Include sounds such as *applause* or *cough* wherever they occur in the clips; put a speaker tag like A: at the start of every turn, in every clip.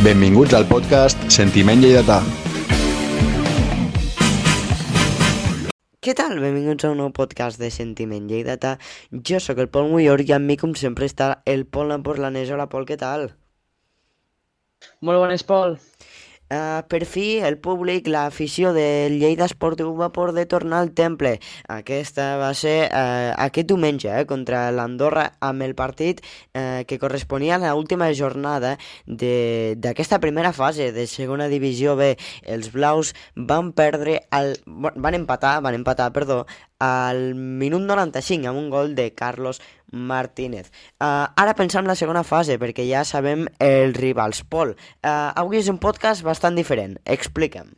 A: Benvinguts al podcast Sentiment Lleidatà.
B: Què tal? Benvinguts a un nou podcast de Sentiment Lleidatà. Jo sóc el Pol Muyor i amb mi, com sempre, està el Pol Emporlanès. Hola, Pol, què tal?
C: Molt bones, Pol.
B: Uh, per fi, el públic, l'afició del Lleida Esportiu va poder tornar al temple. Aquesta va ser uh, aquest diumenge eh, contra l'Andorra amb el partit uh, que corresponia a l'última jornada d'aquesta primera fase de segona divisió B. Els blaus van perdre, el, van empatar, van empatar, perdó, al minut 95 amb un gol de Carlos Martínez. Uh, ara pensem en la segona fase, perquè ja sabem els rivals. Pol, uh, avui és un podcast bastant diferent. Explica'm.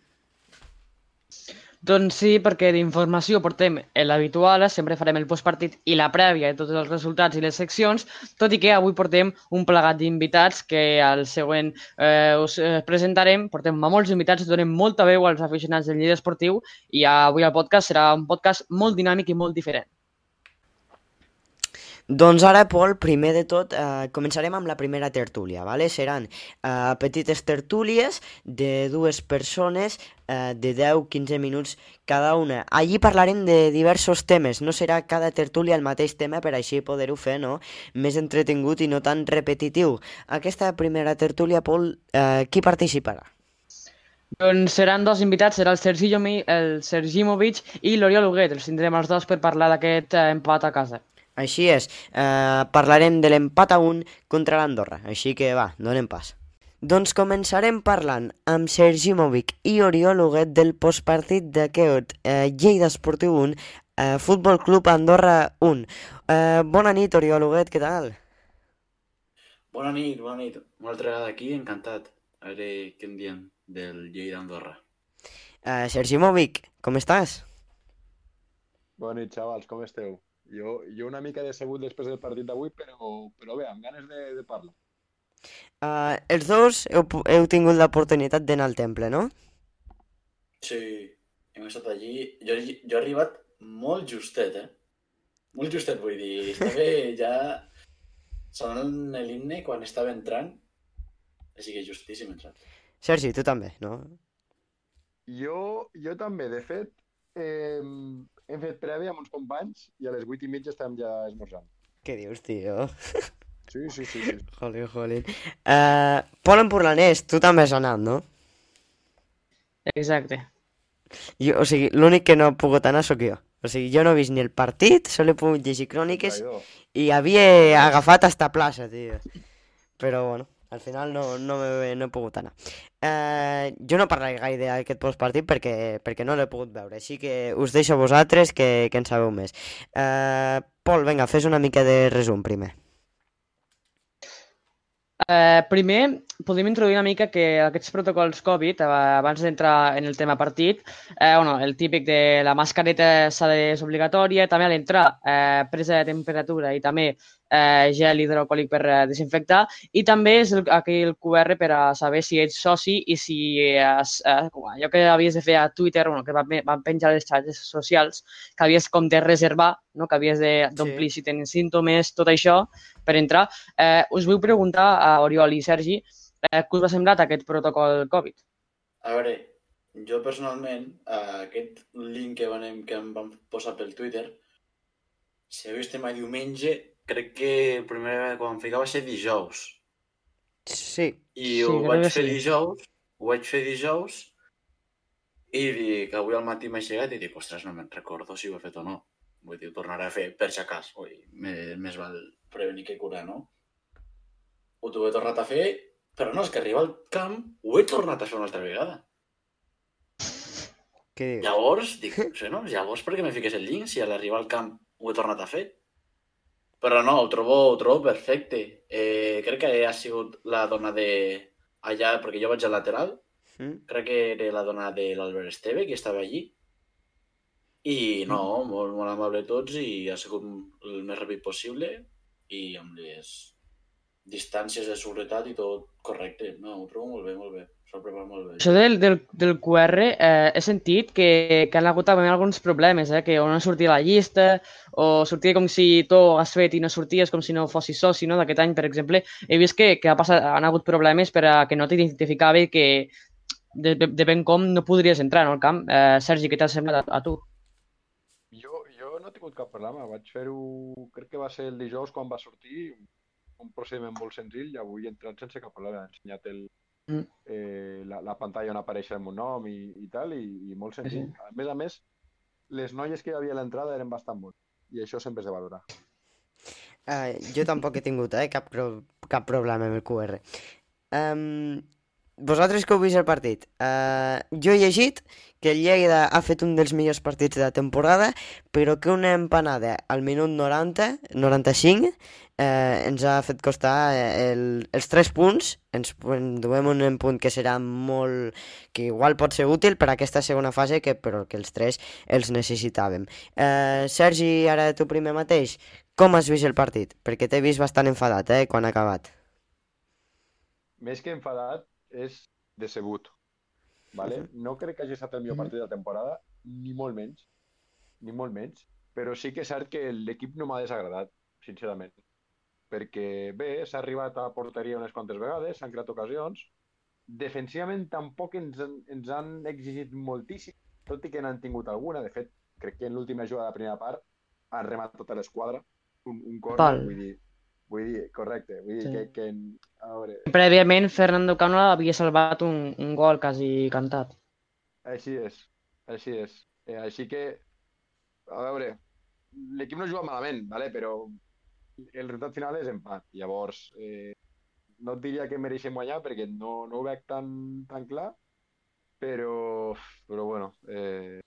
C: Doncs sí, perquè d'informació portem l'habitual, sempre farem el postpartit i la prèvia de tots els resultats i les seccions, tot i que avui portem un plegat d'invitats que al següent eh, us eh, presentarem. Portem molts invitats, donem molta veu als aficionats del Lleida Esportiu i avui el podcast serà un podcast molt dinàmic i molt diferent.
B: Doncs ara, Pol, primer de tot, eh, començarem amb la primera tertúlia, ¿vale? Seran eh, petites tertúlies de dues persones eh, de 10-15 minuts cada una. Allí parlarem de diversos temes, no serà cada tertúlia el mateix tema per així poder-ho fer, no? Més entretingut i no tan repetitiu. Aquesta primera tertúlia, Pol, eh, qui participarà?
C: Doncs seran dos invitats, serà el Sergi Jomi, el Sergimovic i l'Oriol Huguet. Els tindrem els dos per parlar d'aquest eh, empat a casa.
B: Així és, eh, parlarem de l'empat a un contra l'Andorra, així que va, donem pas. Doncs començarem parlant amb Sergi Movic i Oriol Huguet del postpartit d'aquest eh, Lleida Esportiu 1, eh, Futbol Club Andorra 1. Eh, bona nit, Oriol Huguet, què tal?
D: Bona nit, bona nit. Una altra vegada aquí, encantat. A veure què em diem del Lleida Andorra.
B: Eh, Sergi Movic, com estàs?
E: Bona nit, xavals, com esteu? Jo, jo una mica decebut després del partit d'avui, però, però bé, amb ganes de, de parlar.
B: Uh, els dos heu, heu tingut l'oportunitat d'anar al temple, no?
D: Sí, hem estat allí. Jo, jo he arribat molt justet, eh? Molt justet, vull dir. Estava *laughs* ja sonant l'himne quan estava entrant. Així que justíssim entrat.
B: Sergi, tu també, no?
E: Jo, jo també, de fet, eh, hem fet prèvia amb uns companys i a les 8 i mitja estem ja esmorzant.
B: Què dius, tio?
E: Sí, sí, sí. sí. *laughs*
B: Jolín, jolín. Uh, Pol Empurlanès, tu també has anat, no?
C: Exacte.
B: Jo, o sigui, l'únic que no he pogut anar sóc jo. O sigui, jo no he vist ni el partit, sol he pogut llegir cròniques
E: Traïdor.
B: i havia agafat hasta plaça, tio. Però, bueno, al final no, no, he, no he pogut anar. Uh, jo no parlaré gaire d'aquest postpartit perquè, perquè no l'he pogut veure, així que us deixo a vosaltres que, que en sabeu més. Uh, Pol, vinga, fes una mica de resum primer.
C: Eh, primer, podem introduir una mica que aquests protocols Covid, eh, abans d'entrar en el tema partit, eh, bueno, el típic de la mascareta és obligatòria, també a l'entrar eh, presa de temperatura i també eh, gel hidroalcohòlic per eh, desinfectar i també és el, aquell QR per a saber si ets soci i si has, eh, allò que havies de fer a Twitter, bueno, que van, van penjar les xarxes socials, que havies com de reservar, no? que havies d'omplir
B: Sí.
C: si tenen símptomes, tot això, per entrar. Eh, us vull preguntar a Oriol i Sergi eh, què us ha semblat aquest protocol Covid?
D: A veure, jo personalment, eh, aquest link que, van, que em van posar pel Twitter, si heu vist a diumenge, crec que el primer quan em ficava va ser dijous.
B: Sí,
D: I
C: Sí,
D: ho vaig
C: que
D: fer
C: sí.
D: dijous, ho vaig fer dijous, i dic, avui al matí m'he aixecat i dic, ostres, no me'n recordo si ho he fet o no. Vull dir, ho tornaré a fer per si. Vull dir, més, més val prevenir que curar, no? Ho t'ho he tornat a fer, però no, és que arriba al camp, ho he tornat a fer una altra vegada.
B: què dius?
D: Llavors, dic, sí, no? llavors per què me fiques el link si a l'arribar al camp ho he tornat a fer? Però no, ho trobo, ho trobo perfecte. Eh, crec que ha sigut la dona de... Allà, perquè jo vaig al lateral,
B: Mm?
D: crec que era la dona de l'Albert Esteve, que estava allí. I no, molt, molt amable tots i ha sigut el més ràpid possible i amb les distàncies de seguretat i tot correcte. No, ho trobo molt bé, molt bé.
C: Això del, del, del QR eh, he sentit que, que han hagut també alguns problemes, eh, que o no sortia la llista o sortia com si tu ho hagués fet i no sorties com si no fossis soci no? d'aquest any, per exemple. He vist que, que ha passat, han hagut problemes per a que no t'identificava i que de, de, com no podries entrar no, al camp. Eh, Sergi, què t'ha semblat a, a tu?
E: Jo, jo no he tingut cap problema. Vaig fer-ho, crec que va ser el dijous quan va sortir, un procediment molt senzill i avui he entrat sense cap problema. He ensenyat el,
C: Mm.
E: eh, la, la pantalla on apareix el meu nom i, i tal, i, i molt senzill.
C: Sí.
E: A més a més, les noies que hi havia a l'entrada eren bastant bones i això sempre és de valorar.
B: Uh, jo tampoc he tingut eh, cap, pro cap problema amb el QR. Um, vosaltres que heu vist el partit, uh, jo he llegit que el Lleida ha fet un dels millors partits de la temporada, però que una empanada al minut 90, 95, eh, ens ha fet costar eh, el, els 3 punts, ens en duem un punt que serà molt... que igual pot ser útil per a aquesta segona fase, que, però que els 3 els necessitàvem. Eh, Sergi, ara tu primer mateix, com has vist el partit? Perquè t'he vist bastant enfadat, eh, quan ha acabat.
E: Més que enfadat, és decebut. Vale? No crec que hagi estat el millor partit de la temporada, ni molt menys, ni molt menys, però sí que és cert que l'equip no m'ha desagradat, sincerament. Perquè bé, s'ha arribat a porteria unes quantes vegades, s'han creat ocasions, defensivament tampoc ens, ens han exigit moltíssim, tot i que n'han tingut alguna. De fet, crec que en l'última jugada de la primera part han rematat tota l'esquadra, un, un
C: Val.
E: vull dir, vull dir, correcte, vull dir
C: Sí.
E: que, que, a veure,
C: Prèviament, Fernando Cano havia salvat un, un gol quasi cantat.
E: Així és, així és. Eh, així que, a veure, l'equip no juga malament, vale? però el resultat final és empat. Llavors, eh, no et diria que mereixem guanyar perquè no, no ho veig tan, tan clar, però, però bueno, eh,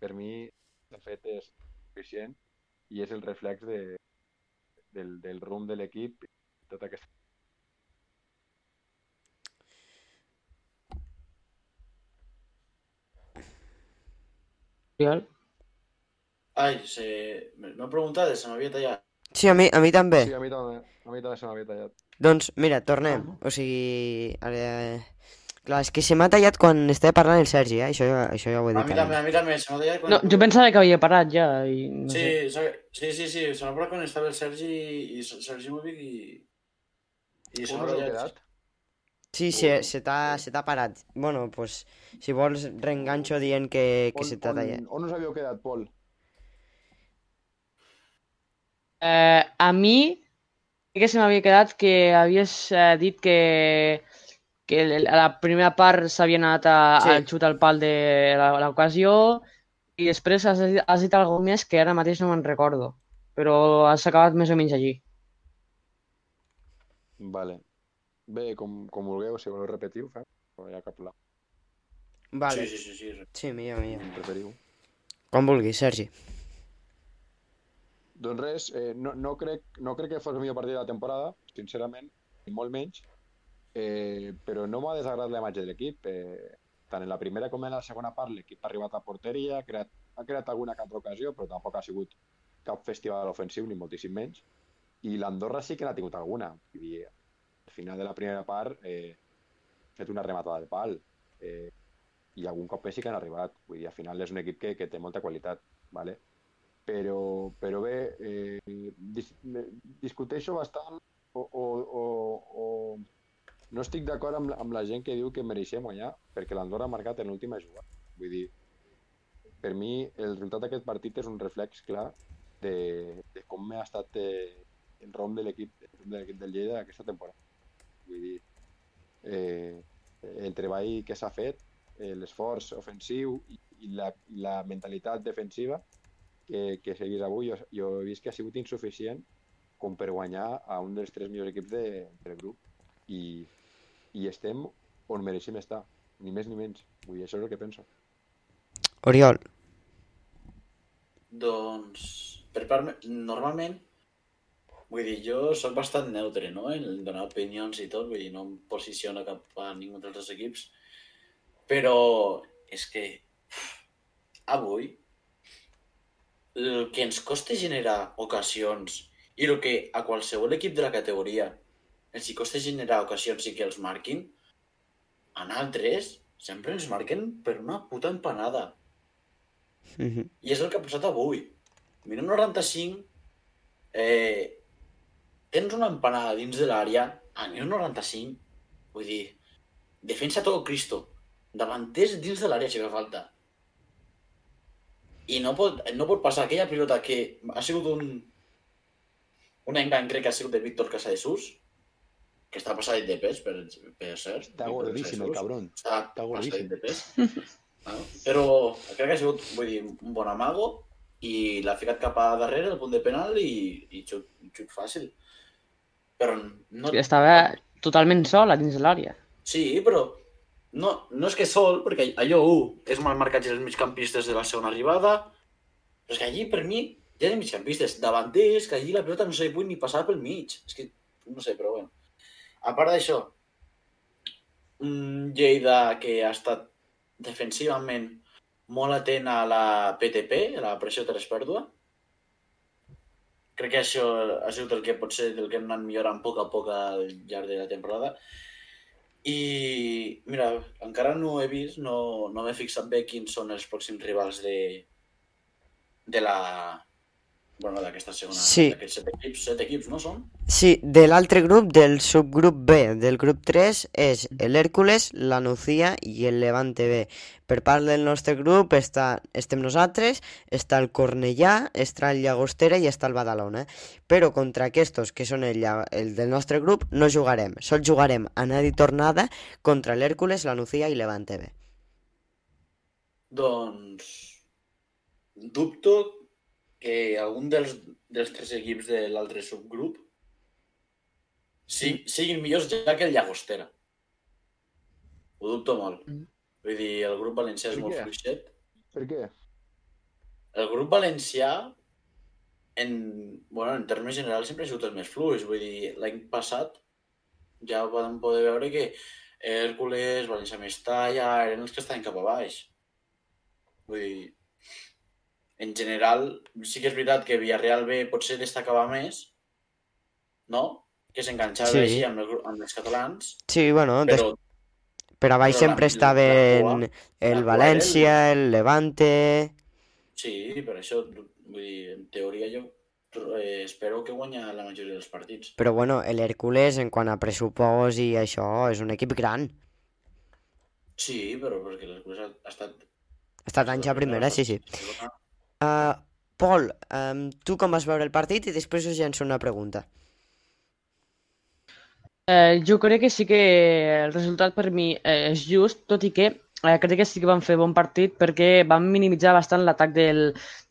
E: per mi, de fet, és suficient i és el reflex de, del, del rumb de l'equip i tota aquesta
C: Oriol?
D: Ai, se... m'he preguntat, se m'havia tallat.
B: Sí, a mi, a mi també.
E: Sí, a mi també, a mi també se m'havia tallat.
B: Doncs mira, tornem. O sigui... Ara... Clar, és que se m'ha tallat quan estava parlant el Sergi, eh? Això, això ja ho he
D: A
B: dit.
D: mi també, a mi també, se m'ha tallat quan...
C: No, jo pensava que havia parat ja. I no
D: Sí,
C: sé.
D: sí, sí, sí, se m'ha parat quan estava el Sergi i Sergi Movic i... I se
E: On
D: m'ha tallat.
E: quedat?
B: Sí, se, se t'ha parat. Bueno, pues, si vols reenganxo dient que, que
E: On,
B: se t'ha
E: on,
B: tallat.
E: on us havíeu quedat, Pol?
C: Eh, a mi, sí que se m'havia quedat que havies eh, dit que, que a la primera part s'havia anat a,
B: Sí.
C: al xut al pal de la- l'ocasió i després has, dit- has dit alguna més que ara mateix no me'n recordo, però has acabat més o menys allí.
E: Vale. Bé, com, com vulgueu, si voleu repetir, ho fem. No hi ha cap problema.
B: Vale.
D: Sí, sí, sí, sí.
B: Sí, millor, millor.
E: Com preferiu.
B: Com vulguis, Sergi.
E: Doncs res, eh, no, no, crec, no crec que fos el millor partit de la temporada, sincerament, ni molt menys, eh, però no m'ha desagradat la imatge de l'equip. Eh, tant en la primera com en la segona part l'equip ha arribat a porteria, ha creat, ha creat alguna altra ocasió, però tampoc ha sigut cap festival ofensiu, ni moltíssim menys. I l'Andorra sí que n'ha tingut alguna. Dir, al final de la primera part eh, ha fet una rematada de pal. Eh, i algun cop sí que han arribat. Vull dir, al final és un equip que, que té molta qualitat. ¿vale? però, però bé, eh, dis, discuteixo bastant o, o, o, o no estic d'acord amb, amb la gent que diu que mereixem guanyar perquè l'Andorra ha marcat en l'última jugada. Vull dir, per mi el resultat d'aquest partit és un reflex clar de, de com ha estat eh, el rom de l'equip de del Lleida aquesta temporada. Vull dir, eh, el treball que s'ha fet, eh, l'esforç ofensiu i, i, la, i la mentalitat defensiva que, que vist avui, jo, jo he vist que ha sigut insuficient com per guanyar a un dels tres millors equips de, del grup. I, I estem on mereixem estar, ni més ni menys. Vull dir, això és el que penso.
B: Oriol.
D: Doncs, per part, me- normalment, vull dir, jo sóc bastant neutre, no?, en donar opinions i tot, vull dir, no em posiciono cap a ningú dels dos equips, però és que avui el que ens costa generar ocasions i el que a qualsevol equip de la categoria els hi costa generar ocasions i que els marquin, a altres sempre ens marquen per una puta empanada.
B: Mhm.
D: I és el que ha passat avui. Minut 95, eh, tens una empanada dins de l'àrea, a minut 95, vull dir, defensa tot Cristo, davanters dins de l'àrea si fa falta. I no pot, no pot passar aquella pilota que ha sigut un, un engany, crec que ha sigut de Víctor Casadesús, que està passadit de pes, per, per cert.
E: Está
D: Víctor
E: gordíssim el cabrón.
D: Està
E: Està gordíssim.
D: de pes. No? *laughs* Però crec que ha sigut, vull dir, un bon amago i l'ha ficat cap a darrere, al punt de penal i, i xut, xut fàcil. Però no...
C: Estava totalment sol a dins de l'àrea.
D: Sí, però no, no és que sol, perquè allò, uh, és mal marcatge dels migcampistes de la segona arribada, però és que allí, per mi, ja eren migcampistes davanters, que allí la pilota no se li pugui ni passar pel mig. És que, no sé, però bueno. A part d'això, un Lleida que ha estat defensivament molt atent a la PTP, a la pressió tres pèrdua. Crec que això ha sigut el que pot ser el que hem anat millorant a poc a poc al llarg de la temporada. I, mira, encara no he vist, no, no m'he fixat bé quins són els pròxims rivals de, de la... Bueno, d'aquesta segona...
B: Sí.
D: D'aquests set equips, set equips, no són?
B: Sí, de l'altre grup, del subgrup B del grup 3, és l'Hèrcules, la Nucía i el Levante B. Per part del nostre grup està, estem nosaltres, està el Cornellà, està el Llagostera i està el Badalona. Però contra aquests, que són el, el del nostre grup, no jugarem. Sol jugarem anada i tornada contra l'Hèrcules, la Nucía i Levante B.
D: Doncs dubto que algun dels, dels tres equips de l'altre subgrup sí, siguin millors ja que el Llagostera. Ho dubto molt.
C: Mm.
D: Vull dir, el grup valencià és
E: Per
D: molt
E: què?
D: fluixet.
E: Per què?
D: El grup valencià, en, bueno, en termes generals, sempre ha sigut el més fluix. Vull dir, l'any passat ja vam poder veure que Hèrcules, València Mestalla, eren els que estaven cap a baix. Vull dir, en general, sí que és veritat que Villarreal B potser destacava més, no? Que s'enganxava
B: Sí.
D: així amb, el, amb els catalans,
B: Sí, bueno, des...
D: però
B: per a baix
D: però
B: sempre
D: la-
B: estaven
D: la
B: el València, el Levante...
D: sí, per això, vull dir, en teoria jo eh, espero que guanya la majoria dels partits.
B: Però bueno, l'Hèrcules, en quant a pressupost i això, és un equip gran.
D: Sí, però perquè l'Hercules ha, ha estat...
B: Ha estat anys a primera, sí, sí. Uh, Pol, um, tu com vas veure el partit i després us llenço una pregunta.
C: Eh, jo crec que sí que el resultat per mi eh, és just, tot i que eh, crec que sí que van fer bon partit perquè van minimitzar bastant l'atac de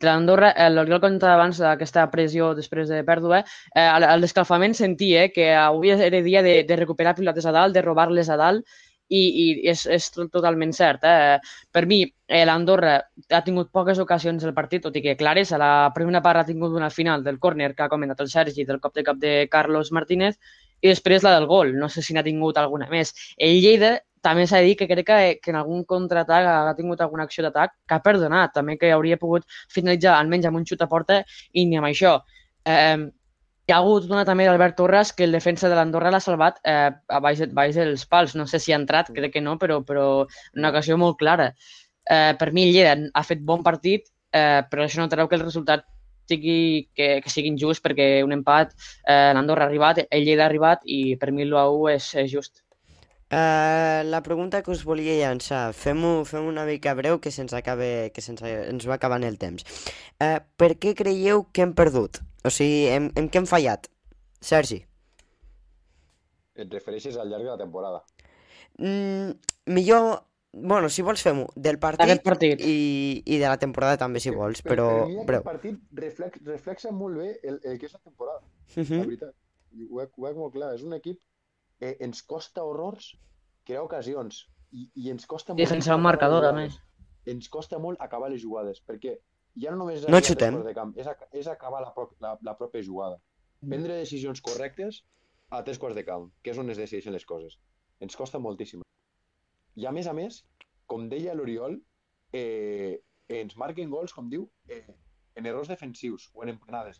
C: l'Andorra. Eh, L'Oriol comentava abans d'aquesta pressió després de pèrdua. Eh, al, al descalfament sentia que avui era dia de, de recuperar pilotes a dalt, de robar-les a dalt, i, i és, és to- totalment cert. Eh? Per mi, eh, l'Andorra ha tingut poques ocasions del partit, tot i que clares, a la primera part ha tingut una final del córner que ha comentat el Sergi, del cop de cap de Carlos Martínez, i després la del gol. No sé si n'ha tingut alguna més. El Lleida també s'ha dir que crec que, que en algun contraatac ha tingut alguna acció d'atac que ha perdonat, també que hauria pogut finalitzar almenys amb un xut a porta i ni amb això. Eh, hi ha hagut una també d'Albert Torres que el defensa de l'Andorra l'ha salvat eh, a baix, baix dels pals. No sé si ha entrat, crec que no, però, però una ocasió molt clara. Eh, per mi Lleida ha fet bon partit, eh, però això no treu que el resultat sigui, que, que sigui injust perquè un empat, eh, l'Andorra ha arribat, el Lleida ha arribat i per mi l'1-1 és, és just.
B: Uh, la pregunta que us volia llançar, fem-ho fem una mica breu que se'ns acabe, que se'ns ens va acabant el temps. Uh, per què creieu que hem perdut? O sigui, en, en què hem fallat? Sergi?
E: Et refereixes al llarg de la temporada.
B: Mm, millor, bueno, si vols fem-ho del partit,
C: partit.
B: I, i de la temporada també, si vols,
E: Per-
B: però
E: Per mi
B: breu.
E: partit reflex, reflexa molt bé el, el que és la temporada, la
B: Mhm.
E: veritat. I Ho veig, ho veig molt clar. És un equip eh, ens costa horrors crear ocasions i, i ens costa molt...
C: Defensar un marcador, a més.
E: Ens costa molt acabar les jugades, perquè ja no només és
B: No
E: a
B: xutem.
E: de camp, és, ac és acabar la, pro la, la pròpia jugada. Prendre decisions correctes a tres quarts de camp, que és on es decideixen les coses. Ens costa moltíssim. I a més a més, com deia l'Oriol, eh, ens marquen gols, com diu, eh, en errors defensius o en emprenades.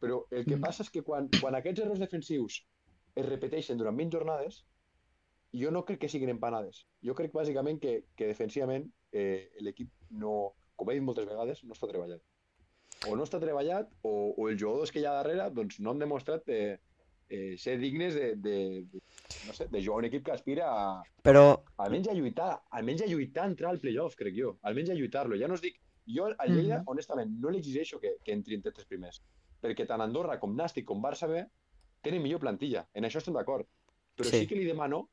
E: Però el que
C: Mm.
E: passa és que quan, quan aquests errors defensius es repeteixen durant 20 jornades, jo no crec que siguin empanades. Jo crec bàsicament que, que defensivament eh, l'equip no, com he dit moltes vegades, no està treballat. O no està treballat o, o els jugadors que hi ha darrere doncs, no han demostrat eh, eh, ser dignes de, de, de, no sé, de jugar un equip que aspira a,
B: Però,
E: almenys a lluitar, almenys a lluitar a entrar al playoff, crec jo. Almenys a lluitar-lo. Ja no us dic... Jo al Lleida,
C: Mhm.
E: honestament, no li exigeixo que, que entri entre tres primers. Perquè tant Andorra com Nàstic com Barça B tenen millor plantilla. En això estem d'acord. Però
B: Sí.
E: sí. que li demano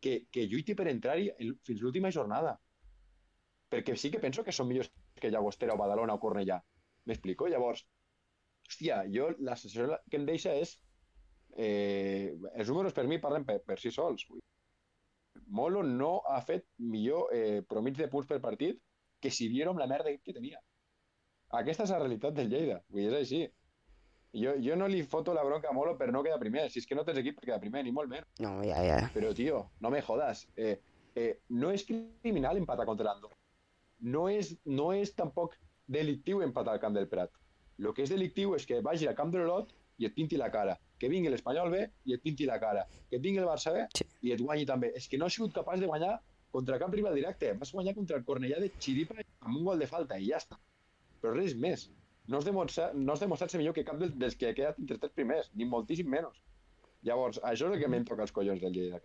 E: que, que lluiti per entrar-hi fins l'última jornada. Perquè sí que penso que són millors que Llagostera o Badalona o Cornellà. M'explico? Llavors, hòstia, jo la sensació que em deixa és... Eh, els números per mi parlen per, per si sols. Molo no ha fet millor eh, promig de punts per partit que si viérem la merda que tenia. Aquesta és la realitat del Lleida. Vull dir, és així. Jo, jo no li foto la bronca a Molo per no quedar primer. Si és que no tens equip per quedar primer, ni molt menys.
B: no, ja, ja.
E: Però, tio, no me jodas. Eh, eh, no és criminal empatar contra l'Andorra. No és, no és tampoc delictiu empatar al camp del Prat. El que és delictiu és que vagi al camp de l'Olot i et pinti la cara. Que vingui l'Espanyol B i et pinti la cara. Que et vingui el Barça B
B: Sí.
E: i et guanyi també. És que no ha sigut capaç de guanyar contra cap rival directe. Vas guanyar contra el Cornellà de Xiripa amb un gol de falta i ja està. Però res més. No has demostrat, no has demostrat ser millor que cap dels, dels que ha quedat entre els tres primers, ni moltíssim menys. Llavors, això és el que m'en toca els collons del Lleida.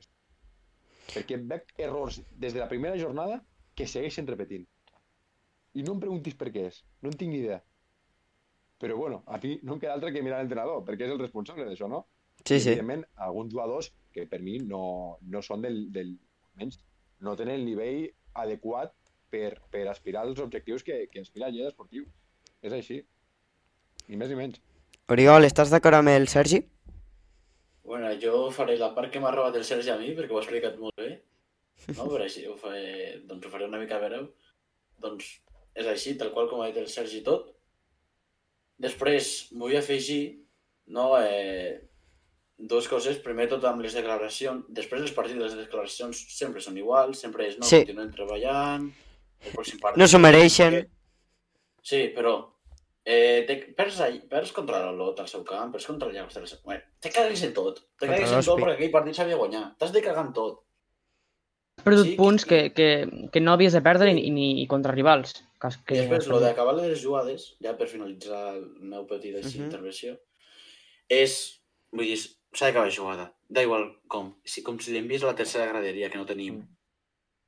E: Perquè veig errors des de la primera jornada que segueixen repetint. I no em preguntis per què és. No en tinc ni idea. Però bueno, a mi no em queda altre que mirar l'entrenador, perquè és el responsable d'això, no?
B: Sí, sí.
E: evidentment, alguns jugadors que per mi no, no són del, del... Menys, no tenen el nivell adequat per, per aspirar als objectius que, que aspira el Lleida esportiu. És així. Ni més ni menys.
B: Oriol, estàs d'acord amb el Sergi?
D: Bueno, jo faré la part que m'ha robat el Sergi a mi, perquè ho ha explicat molt bé. No? Però així ho faré, doncs ho faré una mica breu. Doncs és així, tal qual com ha dit el Sergi tot. Després vull afegir no, eh, dues coses. Primer tot amb les declaracions. Després dels partits les declaracions sempre són iguals, sempre és no,
B: Sí.
D: continuem treballant. El pròxim partit...
B: No s'ho mereixen.
D: Sí, però eh, te, perds, perds contra l'Olot al seu camp, perds contra el al seu camp. Te cagues en tot. Te cagues en tot perquè aquell partit s'havia guanyat. T'has de cagar en tot.
C: Has perdut
D: Sí,
C: punts que,
D: que-
C: que, que no havies de perdre ni, ni i contra rivals. Que,
D: I
C: que
D: després, lo d'acabar les jugades, ja per finalitzar el meu petit així,
B: Mhm.
D: intervenció, és, vull dir, s'ha d'acabar la jugada. Da igual com. Si, com si l'envies a la tercera graderia, que no tenim.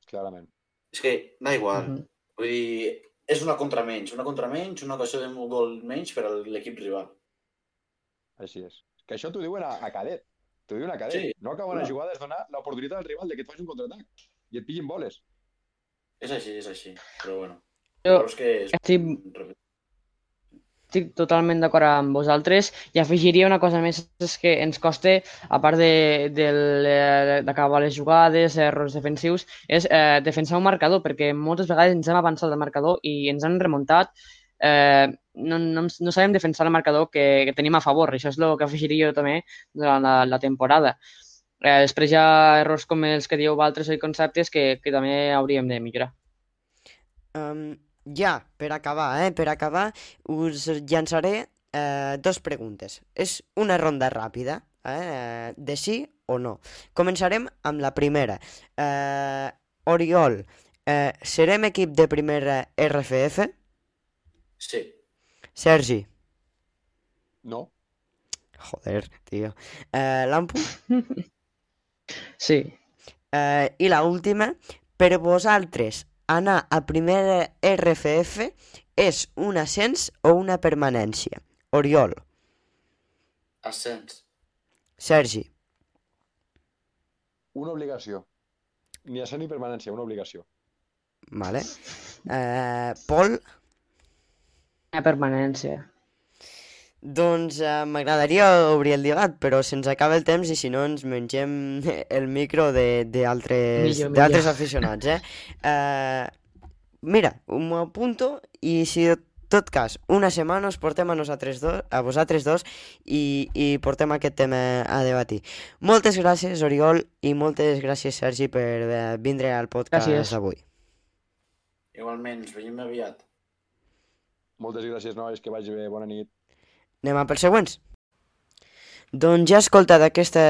E: Clarament.
D: És que, da igual.
C: Mhm.
D: Vull dir, és una contra menys, una contra menys, una ocasió de un gol menys per a l'equip rival.
E: Així és. Que això t'ho diuen a, a cadet. T'ho diuen a cadet.
D: Sí.
E: No acabar
D: No.
E: la jugada és donar l'oportunitat al rival de que et faci un contraatac i et pillin boles.
D: És així, és així. Però bueno.
C: Jo
D: Veus que és...
C: estic, estic totalment d'acord amb vosaltres i afegiria una cosa més, és que ens costa, a part eh, d'acabar les jugades, errors defensius, és eh, defensar un marcador, perquè moltes vegades ens hem avançat del marcador i ens han remuntat eh, no, no, no sabem defensar el marcador que, que tenim a favor. Això és el que afegiria jo també durant la, la temporada. Eh, després hi ha errors com els que dieu vosaltres i conceptes que, que també hauríem de millorar.
B: Um, ja, per acabar, eh? Per acabar, us llançaré eh, dos preguntes. És una ronda ràpida, eh? De sí o no. Començarem amb la primera. Eh, Oriol, eh, serem equip de primera RFF?
D: Sí.
B: Sergi?
E: No?
B: Joder, tio. Eh, Lampu? *laughs*
C: Sí,
B: Eh, I la última, per vosaltres, anar a primera RFF és un ascens o una permanència? Oriol,
D: Ascens.
B: Sergi,
E: Una obligació. Ni ascens ni permanència, una obligació.
B: vale. Eh, Pol,
C: una permanència.
B: Doncs eh, m'agradaria obrir el debat, però se'ns acaba el temps i si no ens mengem *laughs* el micro de- d'altres aficionats, eh? *laughs* eh? Mira, m'ho apunto i si en tot cas, una setmana us portem a nosaltres dos, a vosaltres dos i, i portem aquest tema a debatir. Moltes gràcies, Oriol, i moltes gràcies, Sergi, per eh, vindre al podcast
C: Gràcies.
B: avui.
D: Igualment, ens veiem aviat.
E: Moltes gràcies, nois, que vagi bé. Bona nit.
B: Anem a pels següents. Doncs ja escoltat aquesta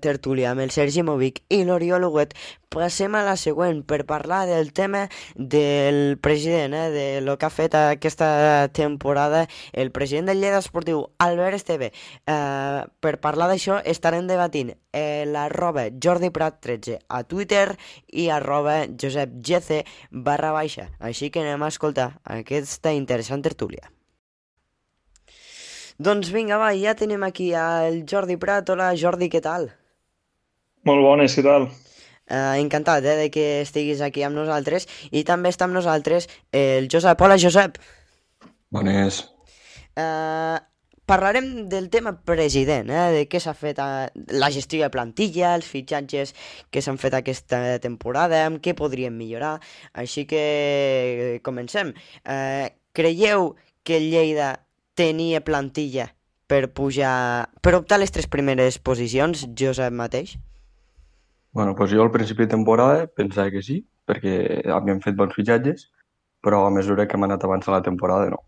B: tertúlia amb el Sergi Movic i l'Oriol Huguet, passem a la següent per parlar del tema del president, eh, de lo que ha fet aquesta temporada el president del Lleida Esportiu, Albert Esteve. Eh, per parlar d'això estarem debatint eh, l'arroba Jordi Prat 13 a Twitter i arroba Josep GC barra baixa. Així que anem a escoltar aquesta interessant tertúlia. Doncs vinga, va, ja tenim aquí el Jordi Prat. Hola, Jordi, què tal?
F: Molt bones, què tal?
B: Uh, encantat eh, de que estiguis aquí amb nosaltres i també està amb nosaltres el Josep. Hola, Josep.
A: Bones.
B: Uh, parlarem del tema president, eh, de què s'ha fet a la gestió de plantilla, els fitxatges que s'han fet aquesta temporada, amb què podríem millorar. Així que comencem. Uh, creieu que el Lleida tenia plantilla per pujar, per optar a les tres primeres posicions, Josep mateix?
G: Bueno, pues jo al principi de temporada pensava que sí, perquè havíem fet bons fitxatges, però a mesura que hem anat avançant la temporada, no.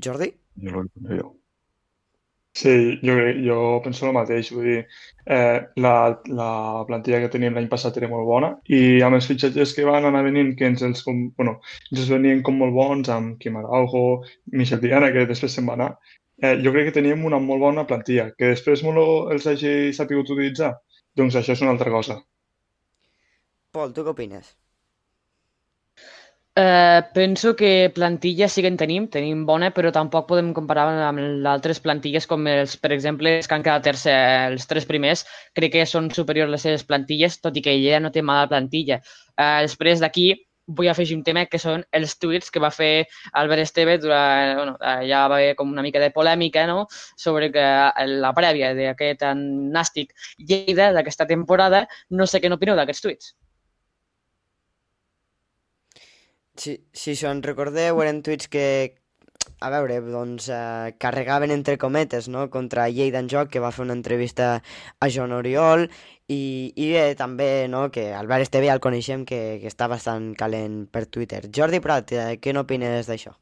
B: Jordi?
G: Jo jo.
F: Sí, jo, jo penso el mateix, vull dir, eh, la, la plantilla que teníem l'any passat era molt bona i amb els fitxatges que van anar venint, que ens els, com, bueno, ens els venien com molt bons, amb Quim Araujo, Michel Diana, que després se'n va anar, eh, jo crec que teníem una molt bona plantilla, que després molt els hagi sabut utilitzar, doncs això és una altra cosa.
B: Pol, tu què opines?
C: Eh, penso que plantilla sí que en tenim, tenim bona, però tampoc podem comparar amb altres plantilles com els, per exemple, els que han quedat tercer, els tres primers, crec que són superiors les seves plantilles, tot i que ella no té mala plantilla. Eh, després d'aquí vull afegir un tema que són els tuits que va fer Albert Esteve durant, bueno, ja va haver com una mica de polèmica, no?, sobre que la prèvia d'aquest nàstic Lleida d'aquesta temporada, no sé què n'opineu d'aquests tuits.
B: Si, si se'n recordeu, eren tuits que, a veure, doncs, eh, carregaven entre cometes, no?, contra Lleida en Joc, que va fer una entrevista a Joan Oriol, i, i bé, també, no?, que Albert Esteve ja el coneixem, que, que està bastant calent per Twitter. Jordi Prat, eh, què n'opines d'això?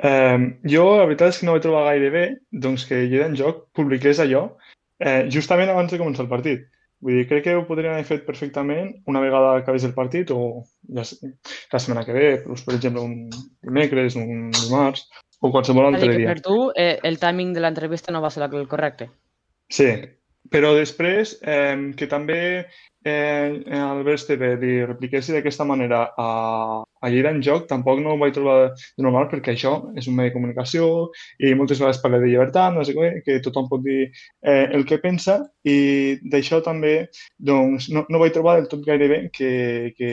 F: Eh, jo, la veritat és que no vaig trobar gaire bé doncs, que Lleida en Joc publiqués allò eh, justament abans de començar el partit. Vull dir, crec que ho podrien haver fet perfectament una vegada acabés el partit o ja, sé, la setmana que ve, doncs, per exemple, un dimecres, un dimarts o qualsevol altre dia.
C: per tu eh, el timing de l'entrevista no va ser el correcte.
F: Sí, però després eh, que també eh, Albert Esteve li repliquessi d'aquesta manera a, a Lleida en joc, tampoc no ho vaig trobar de normal perquè això és un medi de comunicació i moltes vegades parla de llibertat, no sé què, que tothom pot dir eh, el que pensa i d'això també doncs, no, no vaig trobar del tot gaire bé que, que,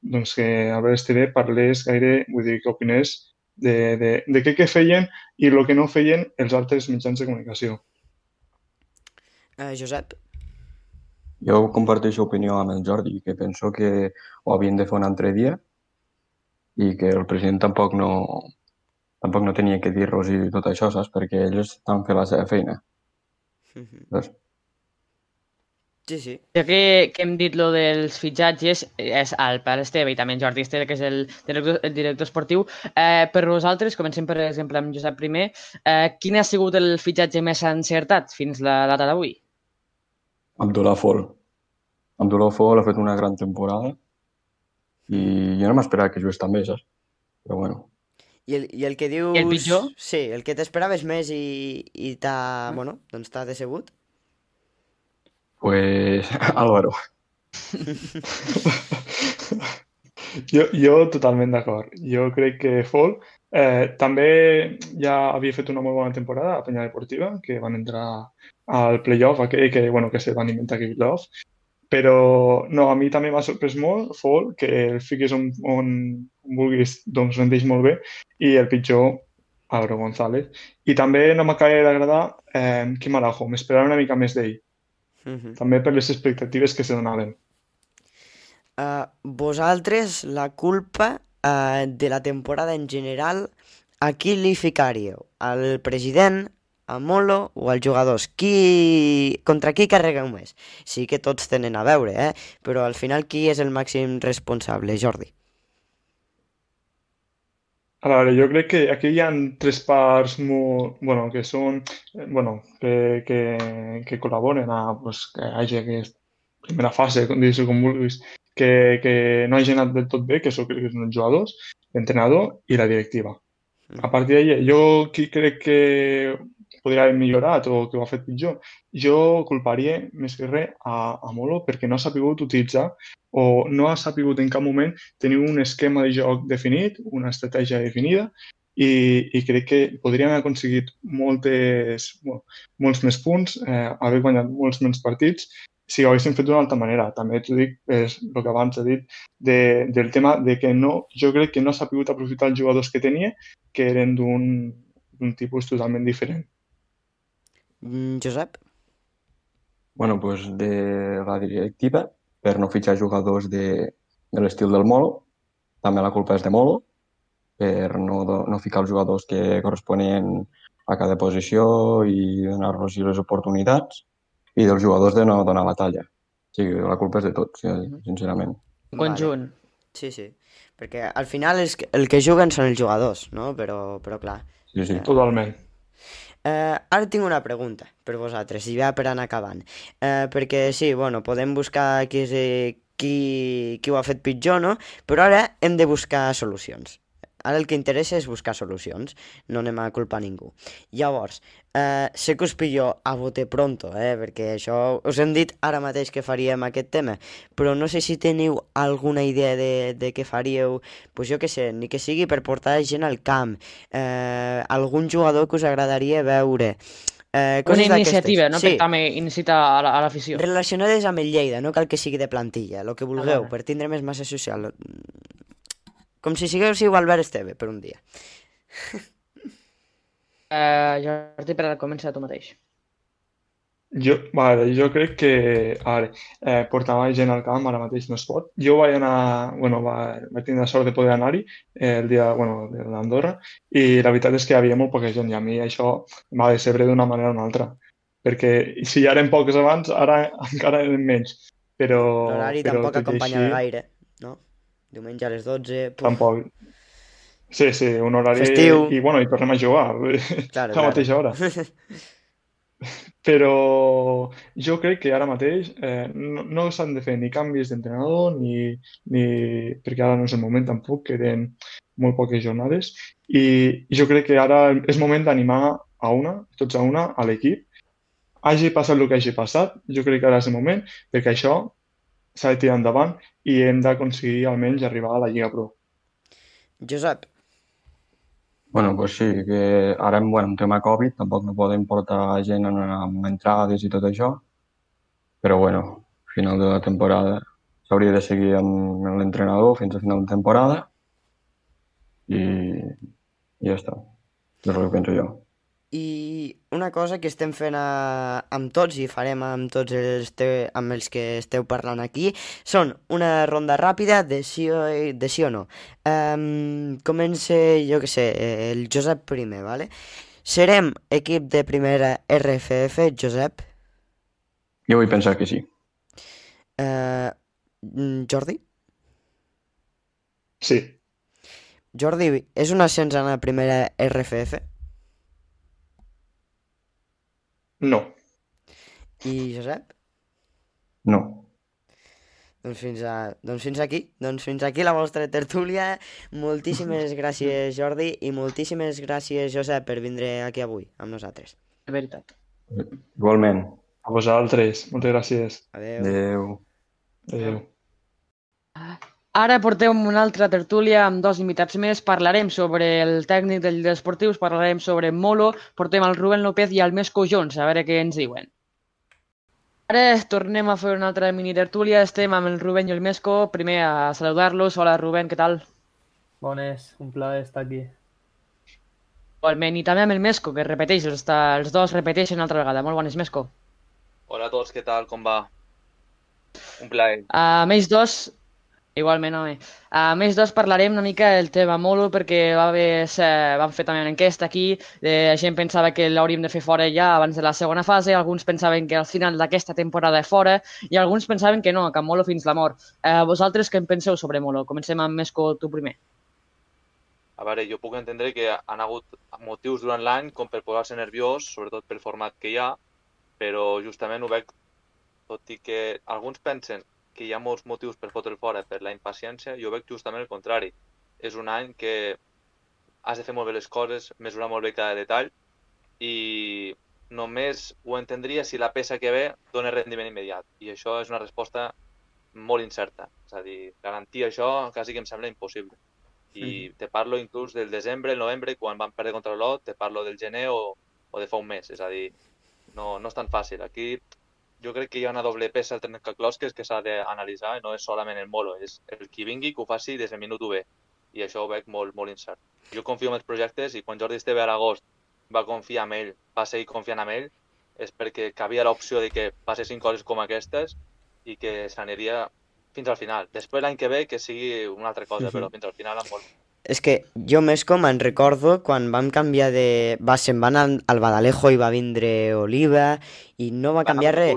F: doncs, que Albert Esteve parlés gaire, vull dir, que opinés de, de, de què, què feien i el que no feien els altres mitjans de comunicació.
B: Eh, Josep?
G: Jo comparteixo opinió amb el Jordi, que penso que ho havien de fer un altre dia i que el president tampoc no, tampoc no tenia que dir-los i tot això, saps? Perquè ells estan fent la seva feina.
B: Mhm.
G: Saps?
B: Sí, sí.
C: Ja que, que hem dit lo dels fitxatges, és el Pere Esteve i també en Jordi Esteve, que és el director, el director esportiu. Eh, per vosaltres, comencem per exemple amb Josep I, eh, quin ha sigut el fitxatge més encertat fins la data d'avui?
G: Abdullah Fall. Abdullah Fall ha fet una gran temporada i jo no m'esperava que jugués tan bé, saps? Però bueno,
B: I el, I el que dius...
C: I el pitjor?
B: Sí, el que t'esperaves més i, i t'ha... Bueno, doncs t'ha decebut.
G: pues *laughs* Álvaro. *laughs* *laughs*
F: Jo, jo totalment d'acord. Jo crec que Fall eh, també ja havia fet una molt bona temporada a Peña Deportiva, que van entrar al playoff aquell que, bueno, que se van inventar aquell playoff. Però no, a mi també m'ha sorprès molt Fall, que el fiquis on, on vulguis, doncs rendeix molt bé, i el pitjor, Álvaro González. I també no m'acaba d'agradar eh, Quim Araujo, m'esperava una mica més d'ell,
B: Mhm.
F: també per les expectatives que se donaven.
B: Uh, vosaltres la culpa uh, de la temporada en general a qui li ficaríeu? Al president, a Molo o als jugadors? Qui... Contra qui carregueu més? Sí que tots tenen a veure, eh? però al final qui és el màxim responsable, Jordi?
F: A veure, jo crec que aquí hi ha tres parts molt, bueno, que són, eh, bueno, que, que, que col·laboren a pues, que hagi aquesta primera fase, com com vulguis, que, que no hagi anat del tot bé, que això crec que són els jugadors, l'entrenador i la directiva. A partir d'ahí, jo qui crec que podria haver millorat o que ho ha fet pitjor, jo culparia més que res a, a Molo perquè no ha sapigut utilitzar o no ha sapigut en cap moment tenir un esquema de joc definit, una estratègia definida i, i crec que podríem haver aconseguit moltes, molts més punts, eh, haver guanyat molts menys partits si ho haguéssim fet d'una altra manera. També t'ho dic, és el que abans he dit, de, del tema de que no, jo crec que no s'ha pogut aprofitar els jugadors que tenia, que eren d'un tipus totalment diferent.
B: Mm, Josep?
G: Bueno, pues de la directiva, per no fitxar jugadors de, de l'estil del Molo. També la culpa és de Molo, per no, no ficar els jugadors que corresponien a cada posició i donar-los les oportunitats i dels jugadors de no donar la talla. O sigui, la culpa és de tots, sincerament.
C: Conjunt.
B: Vale. Sí, sí. Perquè al final és que, el que juguen són els jugadors, no? Però, però clar.
G: Sí, sí.
F: Totalment.
B: Eh, ara tinc una pregunta per vosaltres, i ja per anar acabant. Eh, perquè sí, bueno, podem buscar qui, és, eh, qui, qui ho ha fet pitjor, no? Però ara hem de buscar solucions. Ara el que interessa és buscar solucions, no anem a culpar ningú. Llavors, eh, sé que us pillo a bote pronto, eh, perquè això us hem dit ara mateix que faríem aquest tema, però no sé si teniu alguna idea de, de què faríeu, pues jo que sé, ni que sigui per portar gent al camp, eh, algun jugador que us agradaria veure, eh,
C: Una iniciativa, no?
B: d'aquestes.
C: Per també incitar a la- l'afició.
B: Relacionades amb el Lleida, no cal que sigui de plantilla, el que vulgueu,
C: vale.
B: per tindre més massa social. Com si siguéssiu Albert Esteve per un dia. *laughs*
C: Eh, Jordi, per comença tu mateix.
F: Jo, vale, jo crec que, a veure, eh, portar gent al camp ara mateix no es pot. Jo vaig anar, bueno, va, vaig tenir la sort de poder anar-hi eh, el dia, bueno, de l'Andorra i la veritat és que hi havia molt poca gent i a mi això em va decebre d'una manera o una altra. Perquè si ja eren pocs abans, ara *laughs* encara eren menys. Però,
B: L'horari
F: però
B: tampoc acompanyava
F: així,
B: gaire? Diumenge a les 12... Puf,
F: Tampoc. Sí, sí, un horari...
B: Festiu.
F: I, bueno, i tornem a jugar
B: Claro,
F: a *laughs* la mateixa hora. *laughs* Però jo crec que ara mateix eh, no, no s'han de fer ni canvis d'entrenador ni, ni... perquè ara no és el moment tampoc, queden molt poques jornades i jo crec que ara és moment d'animar a una, tots a una, a l'equip. Hagi passat el que hagi passat, jo crec que ara és el moment perquè això s'ha de tirar endavant i hem d'aconseguir almenys arribar a la Lliga Pro.
B: Josep,
G: Bueno, pues sí, que ara bueno, amb tema Covid tampoc no podem portar gent en, amb entrades i tot això, però bueno, final de la temporada s'hauria de seguir amb l'entrenador fins a final de temporada i, i ja està. És el que penso jo.
B: I una cosa que estem fent a, amb tots i farem amb tots els, te, amb els que esteu parlant aquí són una ronda ràpida de sí o, de sí o no. Um, comença, jo que sé, el Josep primer, vale? Serem equip de primera RFF, Josep?
G: Jo vull pensar que sí.
B: Uh, Jordi?
F: Sí,
B: Jordi, és un ascens en la primera RFF?
F: No.
B: I Josep?
G: No.
B: Doncs fins, a, doncs fins aquí, doncs fins aquí la vostra tertúlia. Moltíssimes gràcies Jordi i moltíssimes gràcies Josep per vindre aquí avui amb nosaltres.
C: De veritat.
G: Igualment.
F: A vosaltres, moltes gràcies.
B: Adeu.
G: Adéu.
F: Adéu.
C: Ara portem una altra tertúlia amb dos invitats més. Parlarem sobre el tècnic dels esportius, parlarem sobre Molo, portem el Rubén López i el Mesco Jones, a veure què ens diuen. Ara tornem a fer una altra mini tertúlia. Estem amb el Rubén i el Mesco. Primer a saludar-los. Hola Rubén, què tal?
H: Bones, un plaer estar aquí.
C: Igualment, i també amb el Mesco, que repeteix, els, els dos repeteixen una altra vegada. Molt bones, Mesco.
I: Hola a tots, què tal? Com va? Un plaer.
C: A més dos, igualment, home. A més dos parlarem una mica del tema Molo perquè va haver, se- vam fer també una enquesta aquí, eh, la gent pensava que l'hauríem de fer fora ja abans de la segona fase, alguns pensaven que al final d'aquesta temporada fora i alguns pensaven que no, que Molo fins la mort. Eh, vosaltres què en penseu sobre Molo? Comencem amb Mesco, tu primer.
I: a veure, jo puc entendre que han hagut motius durant l'any com per posar-se nerviós, sobretot pel format que hi ha, però justament ho veig, tot i que alguns pensen que hi ha molts motius per fotre fora per la impaciència, jo veig justament el contrari. És un any que has de fer molt bé les coses, mesurar molt bé cada detall i només ho entendria si la peça que ve dona rendiment immediat. I això és una resposta molt incerta. És a dir, garantir això quasi que em sembla impossible. I te parlo inclús del desembre, el novembre, quan van perdre contra l'Olot, te parlo del gener o, o de fa un mes. És a dir, no, no és tan fàcil. Aquí jo crec que hi ha una doble peça al trencaclosques que s'ha d'analitzar i no és solament el Molo, és el qui vingui que ho faci des del minut 1 i això ho veig molt, molt incert. Jo confio en els projectes i quan Jordi Esteve a l'agost va confiar en ell, va seguir confiant en ell, és perquè cabia l'opció de que passessin coses com aquestes i que s'aniria fins al final. Després l'any que ve que sigui una altra cosa,
B: Mhm.
I: però fins al final amb molt...
B: És que jo més com en recordo quan vam canviar de... Va, se'n van al, al Badalejo i va vindre Oliva i no va canviar res.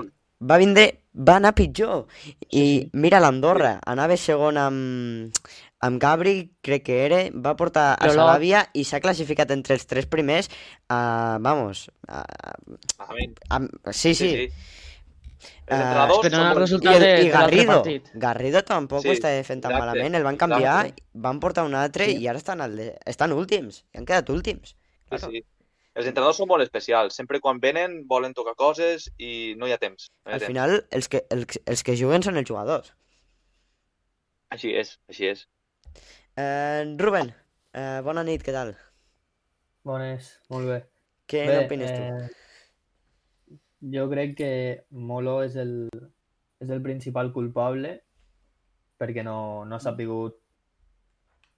B: Va vindre... Va anar pitjor. I
C: sí.
B: mira l'Andorra, anava segon amb, amb Gabri, crec que era, va portar a. Salavia i s'ha classificat entre els tres primers a... Vamos... A
I: mi,
B: a, sí, sí.
I: Entrenadors
C: esperant
I: són
C: el resultat
B: I,
C: de-
B: i
C: de
B: Garrido,
C: partit.
B: Garrido tampoc
I: Sí,
B: ho estava fent tan
I: exacte,
B: malament, el van canviar,
I: exacte.
B: van portar un altre
C: Sí.
B: i ara estan, al de, estan últims, i han quedat últims.
I: Sí,
B: Claro.
I: sí. Els entrenadors són molt especials. Sempre quan venen volen tocar coses i no hi ha temps. No hi ha
B: Al
I: temps.
B: final, els que, els, els que juguen són els jugadors.
I: Així és, així és.
B: Eh, Ruben, eh, bona nit, què tal?
H: Bones, molt bé.
B: Què
H: Bé,
B: n'opines tu?
H: eh, jo crec que Molo és el, és el principal culpable perquè no, no s'ha sabut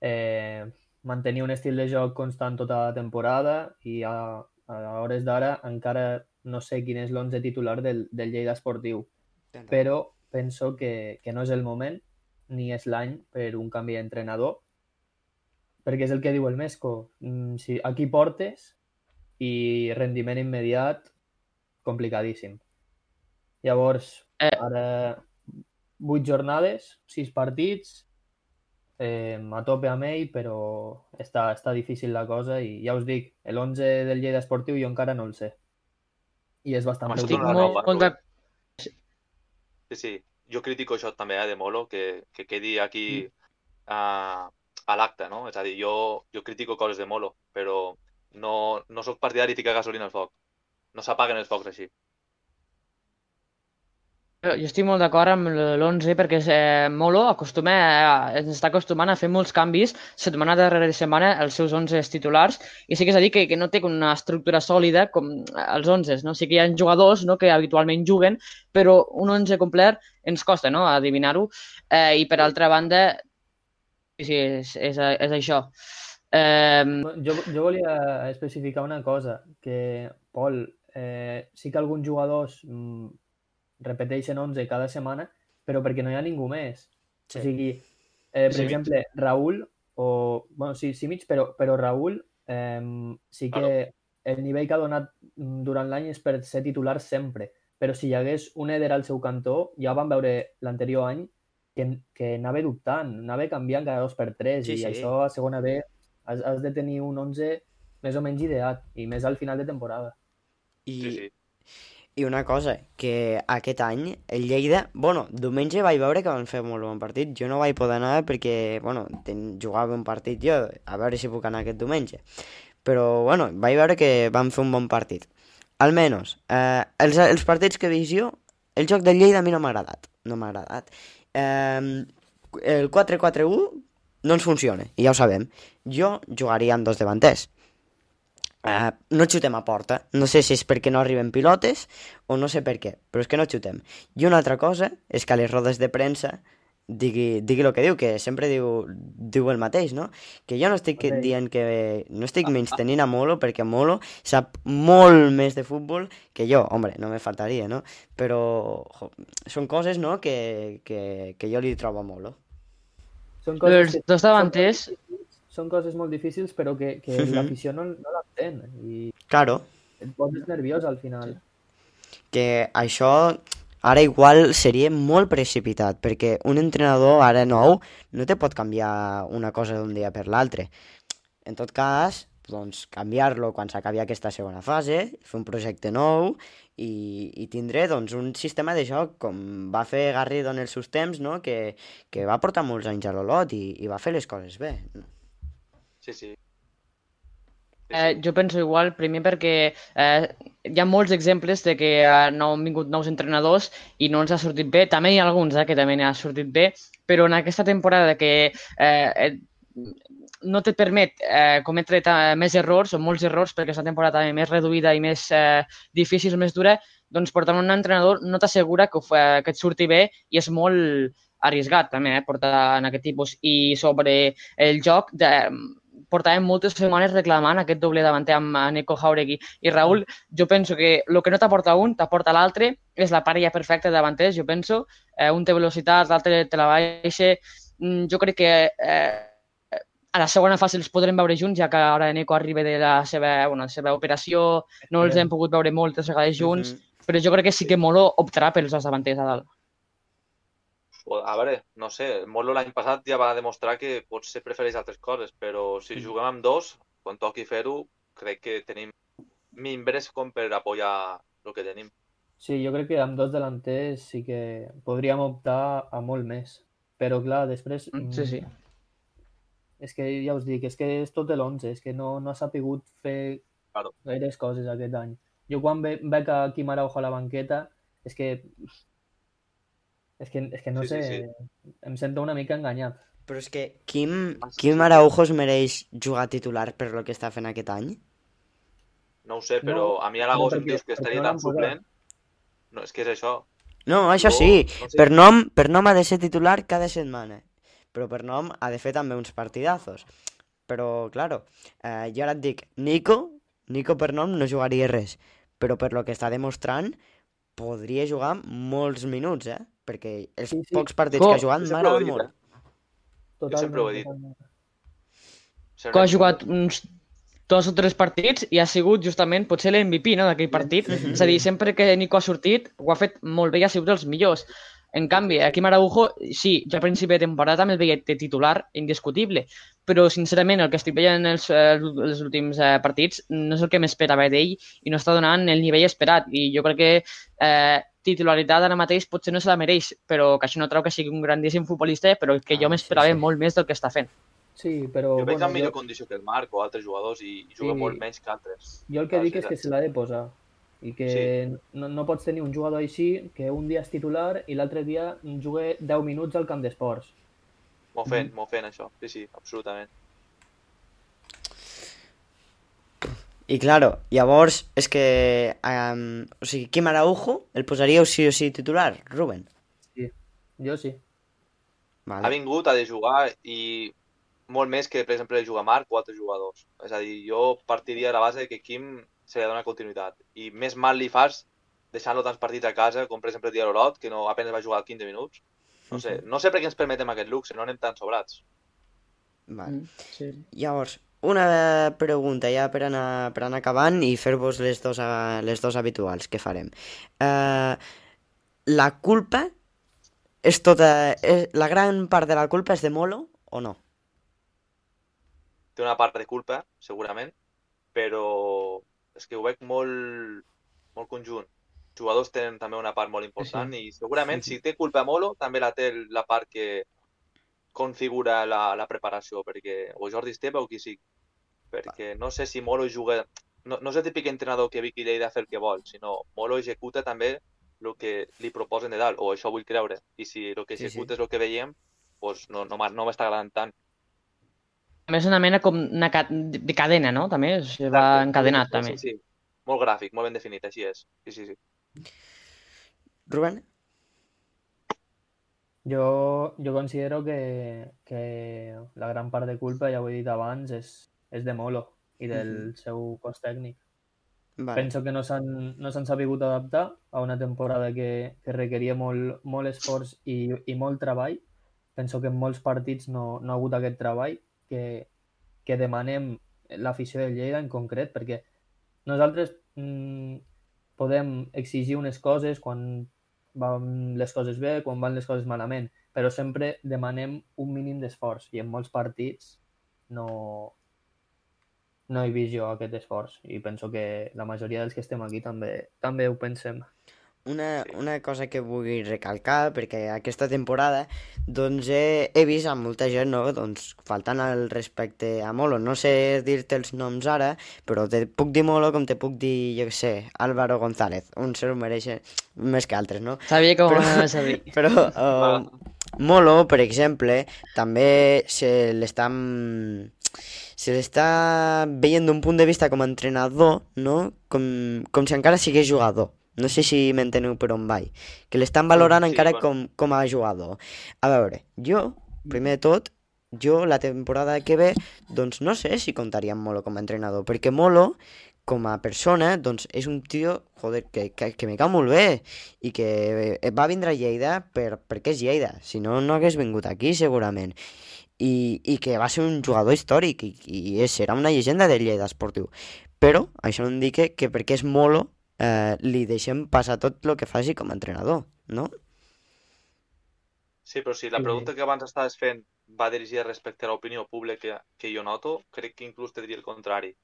H: eh, mantenir un estil de joc constant tota la temporada i a, a hores d'ara encara no sé quin és l'11 titular del, del Lleida Esportiu, però penso que, que no és el moment ni és l'any per un canvi d'entrenador perquè és el que diu el Mesco. Mm, Si aquí portes i rendiment immediat complicadíssim. Llavors,
C: Eh.
H: ara vuit jornades, sis partits, eh, a tope amb ell, però està, està difícil la cosa i ja us dic, l'11 del Lleida Esportiu jo encara no el sé. I és bastant
I: Home,
C: Estic
I: una
C: molt, de...
I: Sí, sí. Jo critico això també eh, de Molo, que, que quedi aquí a, a l'acte, no? És a dir, jo, jo critico coses de Molo, però no, no sóc partidari de ficar gasolina al foc. No s'apaguen els focs així.
C: Jo estic molt d'acord amb l'11 perquè eh, Molo acostuma a, ens està acostumant a fer molts canvis setmana darrere setmana els seus 11 titulars i sí que és a dir que, que no té una estructura sòlida com els 11, no? Sí que hi ha jugadors no, que habitualment juguen, però un 11 complet ens costa no, adivinar-ho eh, i per altra banda sí, sí, és, és, és això. Eh,
H: Jo, jo volia especificar una cosa, que, Pol, eh, sí que alguns jugadors mm, repeteixen 11 cada setmana, però perquè no hi ha ningú més.
B: Sí.
H: O sigui, eh, per
I: Simic.
H: exemple, Raül, o... bueno, sí, Simic, però, però Raül eh, sí que el nivell que ha donat mm, durant l'any és per ser titular sempre. Però si hi hagués un Eder al seu cantó, ja vam veure l'anterior any que, que anava dubtant, anava canviant cada dos per tres
B: Sí,
H: i
B: sí.
H: això a segona B has, has de tenir un 11 més o menys ideat i més al final de temporada.
B: I,
I: Sí, sí.
B: I una cosa, que aquest any el Lleida... Bueno, diumenge vaig veure que van fer molt bon partit. Jo no vaig poder anar perquè, bueno, ten, jugava un partit jo, a veure si puc anar aquest diumenge. Però, bueno, vaig veure que van fer un bon partit. Almenys, eh, els, els partits que he vist jo, el joc del Lleida a mi no m'ha agradat. No m'ha agradat. Eh, el 4-4-1 no ens funciona, i ja ho sabem. Jo jugaria amb dos davanters. Uh, no xutem a porta. No sé si és perquè no arriben pilotes o no sé per què, però és que no xutem. I una altra cosa és que a les rodes de premsa digui, digui el que diu, que sempre diu, diu el mateix, no? Que jo no estic
H: Mateix.
B: dient que... No estic menys tenint a Molo, perquè Molo sap molt més de futbol que jo. Hombre, no me faltaria, no? Però jo, són coses, no?, que, que, que jo li trobo a Molo.
H: Són
C: els
H: que-
C: dos davanters
H: són coses molt difícils però que, que
B: Mhm.
H: l'afició no, no l'entén i
B: Claro,
H: et poses nerviós al final.
B: que això ara igual seria molt precipitat, perquè un entrenador ara nou no te pot canviar una cosa d'un dia per l'altre. en tot cas, doncs, canviar-lo quan s'acabi aquesta segona fase, fer un projecte nou i, i tindré doncs, un sistema de joc com va fer Garrido en els seus temps, no? que, que va portar molts anys a l'Olot i, i va fer les coses bé.
I: Sí, sí.
C: Eh, jo penso igual, primer perquè eh, hi ha molts exemples de que eh, no han vingut nous entrenadors i no ens ha sortit bé. També hi ha alguns eh, que també n'ha sortit bé, però en aquesta temporada que eh, no te permet eh, cometre més errors o molts errors perquè és una temporada també més reduïda i més eh, difícil, més dura, doncs portar un entrenador no t'assegura que, que et surti bé i és molt arriesgat també eh, portar en aquest tipus. I sobre el joc, de, portàvem moltes setmanes reclamant aquest doble davanter amb Nico Jauregui. I Raül, jo penso que el que no t'aporta un, t'aporta l'altre, és la parella perfecta de davanters, jo penso. Eh, un té velocitat, l'altre te la baixa. Mm, jo crec que eh, a la segona fase els podrem veure junts, ja que ara Nico arriba de la seva, bueno, la seva operació, no els hem pogut veure moltes vegades junts, mm -hmm. però jo crec que sí que Molo optarà pels davanters a dalt
I: a veure, no sé, Molo l'any passat ja va demostrar que potser prefereix altres coses, però si mm. juguem amb dos, quan toqui fer-ho, crec que tenim mimbres com per apoyar el que tenim.
H: Sí, jo crec que amb dos delanters sí que podríem optar a molt més. Però clar, després...
C: Mm, sí, sí.
H: És que ja us dic, és que és tot l'11, és que no, no ha sapigut fer
I: claro.
H: gaires coses aquest any. Jo quan ve, veig a Quim Araujo a la banqueta, és que és que, és que no
I: Sí,
H: sé,
I: sí, sí.
H: em sento una mica enganyat.
B: Però és que Quim, Quim. Araujo es mereix jugar titular per lo que està fent aquest any?
I: No ho sé, però
H: No,
I: a mi a l'agost
H: no,
I: em dius que estaria
H: no
I: tan suplent. No, és que és això.
B: No, això
I: Jo,
B: sí,
I: no sé.
B: per nom, per nom ha de ser titular cada setmana, però per nom ha de fer també uns partidazos. Però, claro, eh, jo ara et dic, Nico, Nico per nom no jugaria res, però per lo que està demostrant podria jugar molts minuts, eh? Perquè els
H: Sí, sí.
B: pocs partits
C: Co-
B: que ha jugat
I: Jo
B: m'agraden
I: dit,
B: molt.
I: eh?
H: Totalment,
I: sempre ho he dit.
H: totalment.
C: Ha jugat uns dos o tres partits i ha sigut justament potser l'MVP no, d'aquell partit.
B: Mhm.
C: És a dir, sempre que Nico ha sortit ho ha fet molt bé i ha sigut dels millors. En canvi, aquí Maraujo, sí, jo a principi de temporada també el veia de titular indiscutible, però sincerament el que estic veient en els, eh, els últims eh, partits no és el que m'esperava d'ell i no està donant el nivell esperat i jo crec que eh, titularitat ara mateix potser no se la mereix, però que això no treu que sigui un grandíssim futbolista, però que
B: Ah,
C: jo m'esperava
B: sí, sí.
C: molt més del que està fent.
H: Sí, però...
I: Jo veig
H: bueno,
I: en millor
H: jo,
I: condició que el Marc o altres jugadors i i juga
H: Sí.
I: molt menys que altres.
H: jo el que
I: Ah,
H: dic
I: sí,
H: és que
I: sí.
H: se l'ha de posar. I que no, no pots tenir un jugador així que un dia és titular i l'altre dia jugue 10 minuts al camp d'esports.
I: M'ho fent, m'ho fent això. Sí, sí, absolutament.
B: I claro, llavors és que um, o sigui, Quim Araujo el posaríeu sí o sí titular, Ruben?
H: Jo sí.
I: Ha
B: Vale.
I: vingut, ha de jugar i molt més que, per exemple, jugar Marc o altres jugadors. És a dir, jo partiria de la base que Quim se li dona continuïtat. I més mal li fas deixant-lo tants partits a casa, com per exemple de l'Olot, que no, apenas va jugar 15 minuts. No sé, no sé per què ens permetem aquest luxe, no anem tan sobrats.
B: Vale.
C: Sí.
B: Llavors, una pregunta ja per anar, per anar acabant i fer-vos les, dos, a- les dos habituals que farem. Uh, la culpa és tota... És, la gran part de la culpa és de Molo o no?
I: Té una part de culpa, segurament, però és que ho veig molt, molt conjunt. Els jugadors tenen també una part molt important i segurament si té culpa Molo també la té la part que configura la, la preparació, perquè o Jordi Esteve o qui sigui. Perquè no sé si Molo juga... No, no és el típic entrenador que Vicky Lleida fer el que vol, sinó Molo executa també el que li proposen de dalt, o això vull creure. I si el que
B: Sí, sí.
I: executa és el que veiem, doncs no, no, no m'està agradant tant.
C: A més, una mena com una ca de cadena, no? També es va
I: Exacte.
C: encadenat,
I: Sí,
C: també.
I: Sí, sí. Molt gràfic, molt ben definit, així és. Sí, sí, sí.
B: Ruben?
H: Jo, jo considero que, que la gran part de culpa, ja ho he dit abans, és, és de Molo i del seu cos tècnic.
B: Vale.
H: Penso que no s'han no sabut adaptar a una temporada que, que requeria molt, molt esforç i, i molt treball. Penso que en molts partits no, no ha hagut aquest treball que, que demanem l'afició de Lleida en concret, perquè nosaltres mm, podem exigir unes coses quan van les coses bé, quan van les coses malament, però sempre demanem un mínim d'esforç i en molts partits no, no he vist jo aquest esforç i penso que la majoria dels que estem aquí també, també ho pensem.
B: Una, una cosa que vull recalcar, perquè aquesta temporada doncs he, he vist a molta gent no? doncs, faltant al respecte a Molo. No sé dir-te els noms ara, però te puc dir Molo com te puc dir, jo què sé, Álvaro González. Un se ho mereix més que altres, no?
C: Sabia ho
B: Però-
C: anaves a dir. *laughs*
B: Però uh, Molo, per exemple, també se l'està se l'està veient d'un punt de vista com a entrenador, no? Com, com si encara sigués jugador. No sé si m'enteneu per on vaig. Que l'estan valorant
I: sí,
B: encara
I: bueno.
B: com, com a jugador. A veure, jo, primer de tot, jo la temporada que ve, doncs no sé si contaria amb Molo com a entrenador, perquè Molo, com a persona, doncs és un tio, joder, que, que, que me cau molt bé i que eh, va vindre a Lleida per, perquè és Lleida, si no, no hagués vingut aquí segurament. I, i que va ser un jugador històric i, i és, serà una llegenda del Lleida esportiu. Però això no indica que perquè és Molo eh, li deixem passar tot el que faci com a entrenador, no?
I: Sí, però si la pregunta que abans estaves fent va dirigida respecte a l'opinió pública que jo noto, crec que inclús te diria el contrari.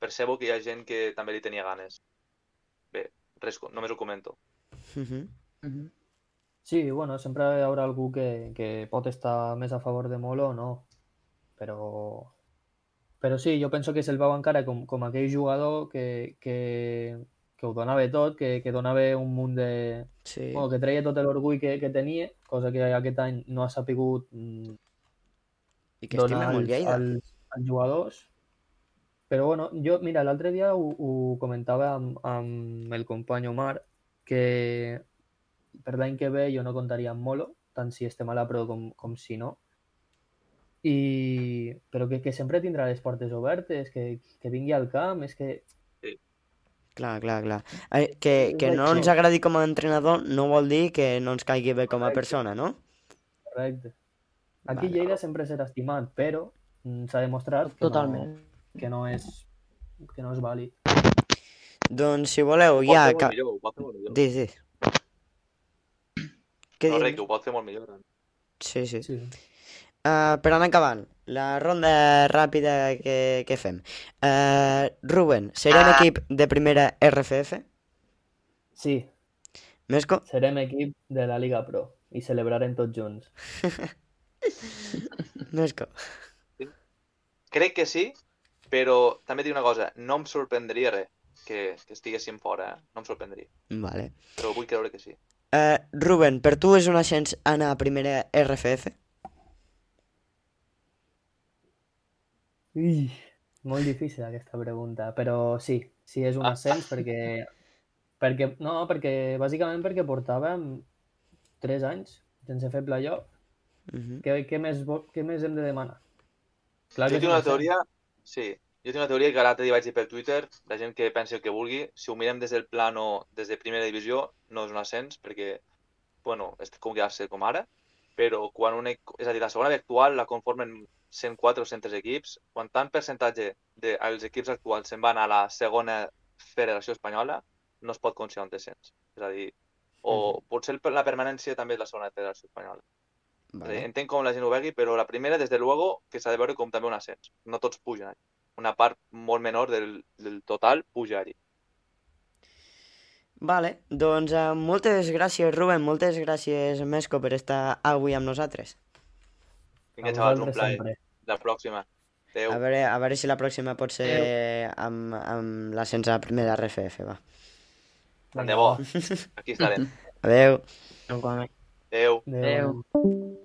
I: Percebo que hi ha gent que també li tenia ganes. Bé, res, només ho comento.
B: Uh -huh.
C: Mhm.
H: Sí, bueno, sempre hi haurà algú que, que pot estar més a favor de Molo o no, però, però sí, jo penso que se'l veu encara com, com aquell jugador que, que, que ho donava tot, que, que donava un munt de...
B: Sí.
H: Bueno, que treia tot l'orgull que, que tenia, cosa que aquest any no ha sapigut mm,
B: I que
H: donar als, als, als jugadors. Però bueno, jo, mira, l'altre dia ho, ho comentava amb, amb el company Omar, que per l'any que ve jo no contaria amb Molo, tant si estem a la Pro com, com si no. I... Però que, que sempre tindrà les portes obertes, que, que vingui al camp, és que...
B: Clar, clar, clar. Eh, que, que no ens agradi com a entrenador no vol dir que no ens caigui bé com a persona, no?
H: Correcte. Aquí
B: Vale.
H: Lleida sempre serà estimat, però mm, s'ha demostrat que
C: Totalment.
H: no, que no és que no és vàlid.
B: Doncs si voleu, ja...
I: fer molt
B: Ca...
I: millor, ho pot fer molt millor.
B: Dis, dis. Què dius?
I: que ho pot fer molt millor.
B: Sí, sí.
H: Sí.
B: Uh, per anar acabant, la ronda ràpida que, que fem. Uh, Ruben, serem
I: Ah.
B: equip de primera RFF?
H: Sí,
B: Mesco?
H: serem equip de la Liga Pro i celebrarem tots junts. *laughs*
B: Mesco.
I: Crec que sí, però també dic una cosa, no em sorprendria res que, que estiguéssim fora, eh? no em sorprendria.
B: Vale.
I: Però vull creure que sí.
B: Uh, Ruben, per tu és un ascens anar a primera RFF?
H: Ui, molt difícil aquesta pregunta, però sí, sí és un
I: Ah.
H: ascens perquè, perquè no, perquè bàsicament perquè portàvem 3 anys sense fer playoff.
B: Uh -huh.
H: Què, què, més, què més hem de demanar? Clar
I: Jo tinc
H: un
I: una teoria, sí, jo tinc una teoria que l'altre dia vaig dir per Twitter, la gent que pensi el que vulgui, si ho mirem des del plano, des de primera divisió, no és un ascens, perquè, bueno, és com quedar-se com ara, però quan un, equ- és a dir, la segona B actual la conformen 104 o 103 equips, quan tant percentatge dels equips actuals se'n van a la segona federació espanyola, no es pot considerar un descens. És a dir, o potser per la permanència també és la segona federació espanyola.
B: Vale.
I: Entenc com la gent ho vegui, però la primera, des de luego, que s'ha de veure com també un ascens. No tots pugen allà. Una part molt menor del, del total puja allí.
B: Vale, doncs uh, moltes gràcies, Ruben, moltes gràcies, Mesco, per estar avui amb nosaltres.
I: Vinga,
H: A
I: xavals, un plaer.
H: sempre.
I: La pròxima. Adéu.
B: A veure, a veure si la pròxima pot ser amb, amb l'ascens a primera RFF, va.
I: De bo. *laughs* Aquí estarem.
B: Adeu.
I: Adéu.
H: Adéu.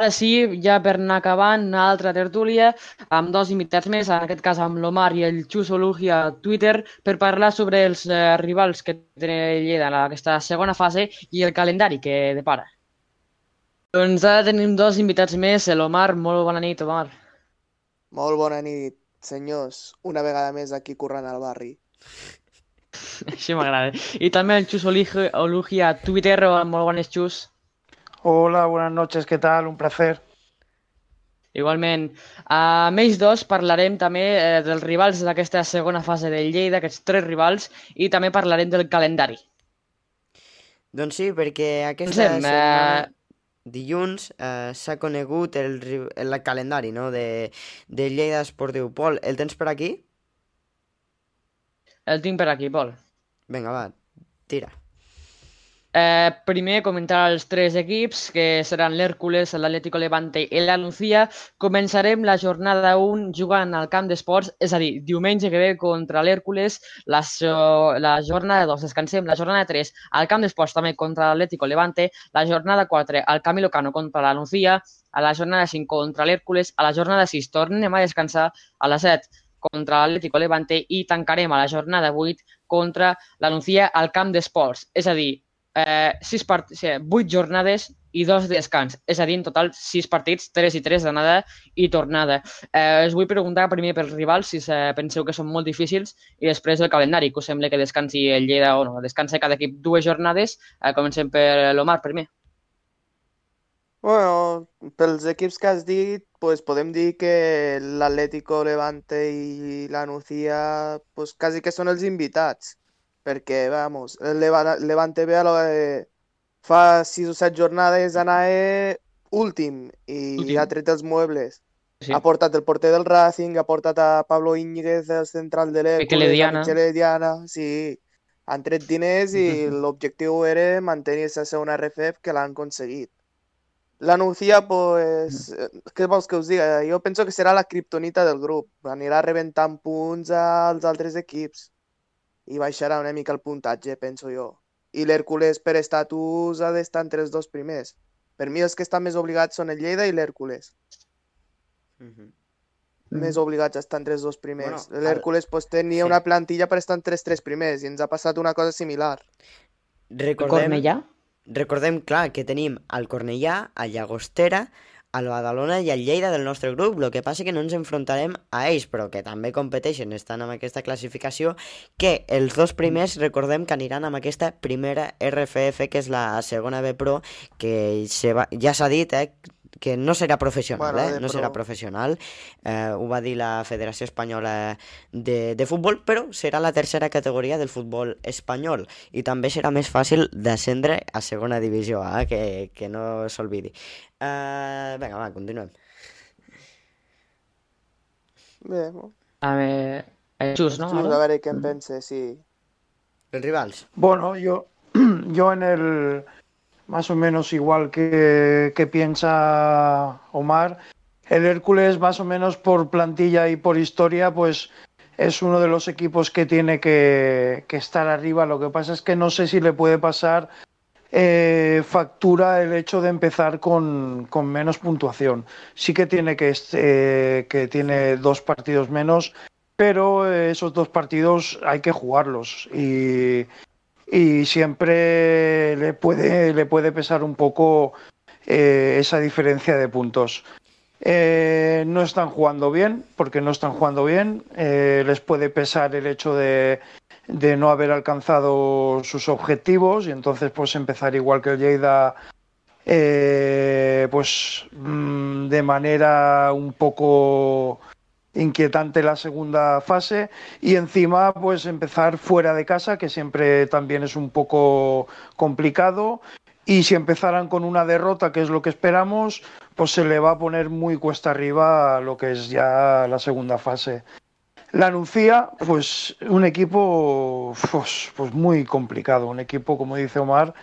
C: Ara sí, ja per anar acabant, una altra tertúlia amb dos invitats més, en aquest cas amb l'Omar i el Xus Olugi a Twitter, per parlar sobre els eh, rivals que té Lleida en aquesta segona fase i el calendari que depara. Doncs ara tenim dos invitats més, l'Omar, molt bona nit, Omar.
J: Molt bona nit, senyors. Una vegada més aquí corrent al barri. *laughs*
C: Així m'agrada. I també el Xus Olugi, Olugi a Twitter, molt bones, Xus.
K: Hola, buenas noches, ¿qué tal? Un placer.
C: Igualment, amb ells dos parlarem també eh, dels rivals d'aquesta segona fase del Lleida, aquests tres rivals, i també parlarem del calendari.
B: Doncs sí, perquè aquesta
C: Comencem,
B: setmana,
C: eh,
B: dilluns, eh, s'ha conegut el, el calendari no? de, de Lleida Esportiu. Pol, el tens per aquí?
C: El tinc per aquí, Pol.
B: Vinga, va, tira.
C: Eh, primer comentar els tres equips, que seran l'Hèrcules, l'Atlético Levante i la Lucía. Començarem la jornada 1 jugant al camp d'esports, és a dir, diumenge que ve contra l'Hèrcules, la, so- la jornada 2 descansem, la jornada 3 al camp d'esports també contra l'Atlético Levante, la jornada 4 al Camilo Cano contra la Lucía, a la jornada 5 contra l'Hèrcules, a la jornada 6 tornem a descansar, a la 7 contra l'Atlético Levante i tancarem a la jornada 8 contra la Lucía al camp d'esports. És a dir, eh, sis part... sí, vuit jornades i dos de descans. És a dir, en total, sis partits, tres i tres d'anada i tornada. Eh, us vull preguntar primer pels rivals, si eh, penseu que són molt difícils, i després el calendari, que us sembla que descansi el Lleida o no. Descansa cada equip dues jornades. Eh, comencem per l'Omar primer.
J: Bueno, pels equips que has dit, pues podem dir que l'Atlético Levante i la Nucía pues quasi que són els invitats, perquè, vamos, el Leva- Levante ve a lo de fa sis o set jornades anar últim i
C: Últim.
J: ha tret els muebles.
C: Sí.
J: Ha portat el porter del Racing, ha portat a Pablo Íñiguez, el central de
C: Diana.
J: Michele Diana, sí. *laughs* Han tret diners i l'objectiu era mantenir-se a ser una RFF que l'han aconseguit. La Nucía, pues, eh, què vols que us diga? Jo penso que serà la kriptonita del grup. Anirà rebentant punts als altres equips i baixarà una mica el puntatge, penso jo. I l'Hèrcules, per estatus, ha d'estar entre els dos primers. Per mi els que estan més obligats són el Lleida i l'Hèrcules.
B: Mhm.
J: Més obligats a estar entre els dos primers.
B: Bueno,
J: L'Hèrcules pues, tenia
B: sí.
J: una plantilla per estar entre els tres primers i ens ha passat una cosa similar.
B: Recordem,
C: Cornellà?
B: recordem, clar, que tenim el Cornellà, el Llagostera, el Badalona i el Lleida del nostre grup, el que passa que no ens enfrontarem a ells, però que també competeixen, estan amb aquesta classificació, que els dos primers recordem que aniran amb aquesta primera RFF, que és la segona B Pro, que se va, ja s'ha dit, eh, que no serà professional,
J: Bueno,
B: eh? no serà
J: pro.
B: professional, eh, ho va dir la Federació Espanyola de, de Futbol, però serà la tercera categoria del futbol espanyol i també serà més fàcil descendre a segona divisió, eh? que, que no s'olvidi. Uh, vinga, va, continuem.
J: Bé, no?
C: A veure, eh, Xus, no?
J: Just, a veure què en pense, sí.
B: Els rivals.
K: Bueno, yo, yo *clears throat* en el más o menos igual que, que piensa Omar, el Hércules más o menos por plantilla y por historia, pues es uno de los equipos que tiene que, que estar arriba. Lo que pasa es que no sé si le puede pasar eh, factura el hecho de empezar con, con menos puntuación. Sí que tiene que, eh, que tiene dos partidos menos, pero eh, esos dos partidos hay que jugarlos y, y siempre le puede, le puede pesar un poco eh, esa diferencia de puntos. Eh, no están jugando bien, porque no están jugando bien. Eh, les puede pesar el hecho de, de no haber alcanzado sus objetivos y entonces pues empezar igual que el Lleida pues mm, de manera un poco inquietante la segunda fase y encima pues empezar fuera de casa que siempre también es un poco complicado. Y si empezaran con una derrota que es lo que esperamos pues se le va a poner muy cuesta arriba lo que es ya la segunda fase. La Nucía, pues un equipo pues, pues muy complicado, un equipo, como dice Omar,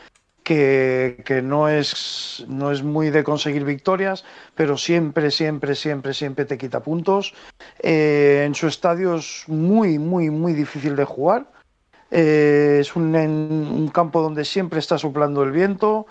K: que, no, es, no es muy de conseguir victorias, pero siempre, siempre, siempre, siempre te quita puntos. Eh, en su estadio es muy, muy, muy difícil de jugar. Eh, es un, campo donde siempre está soplando el viento,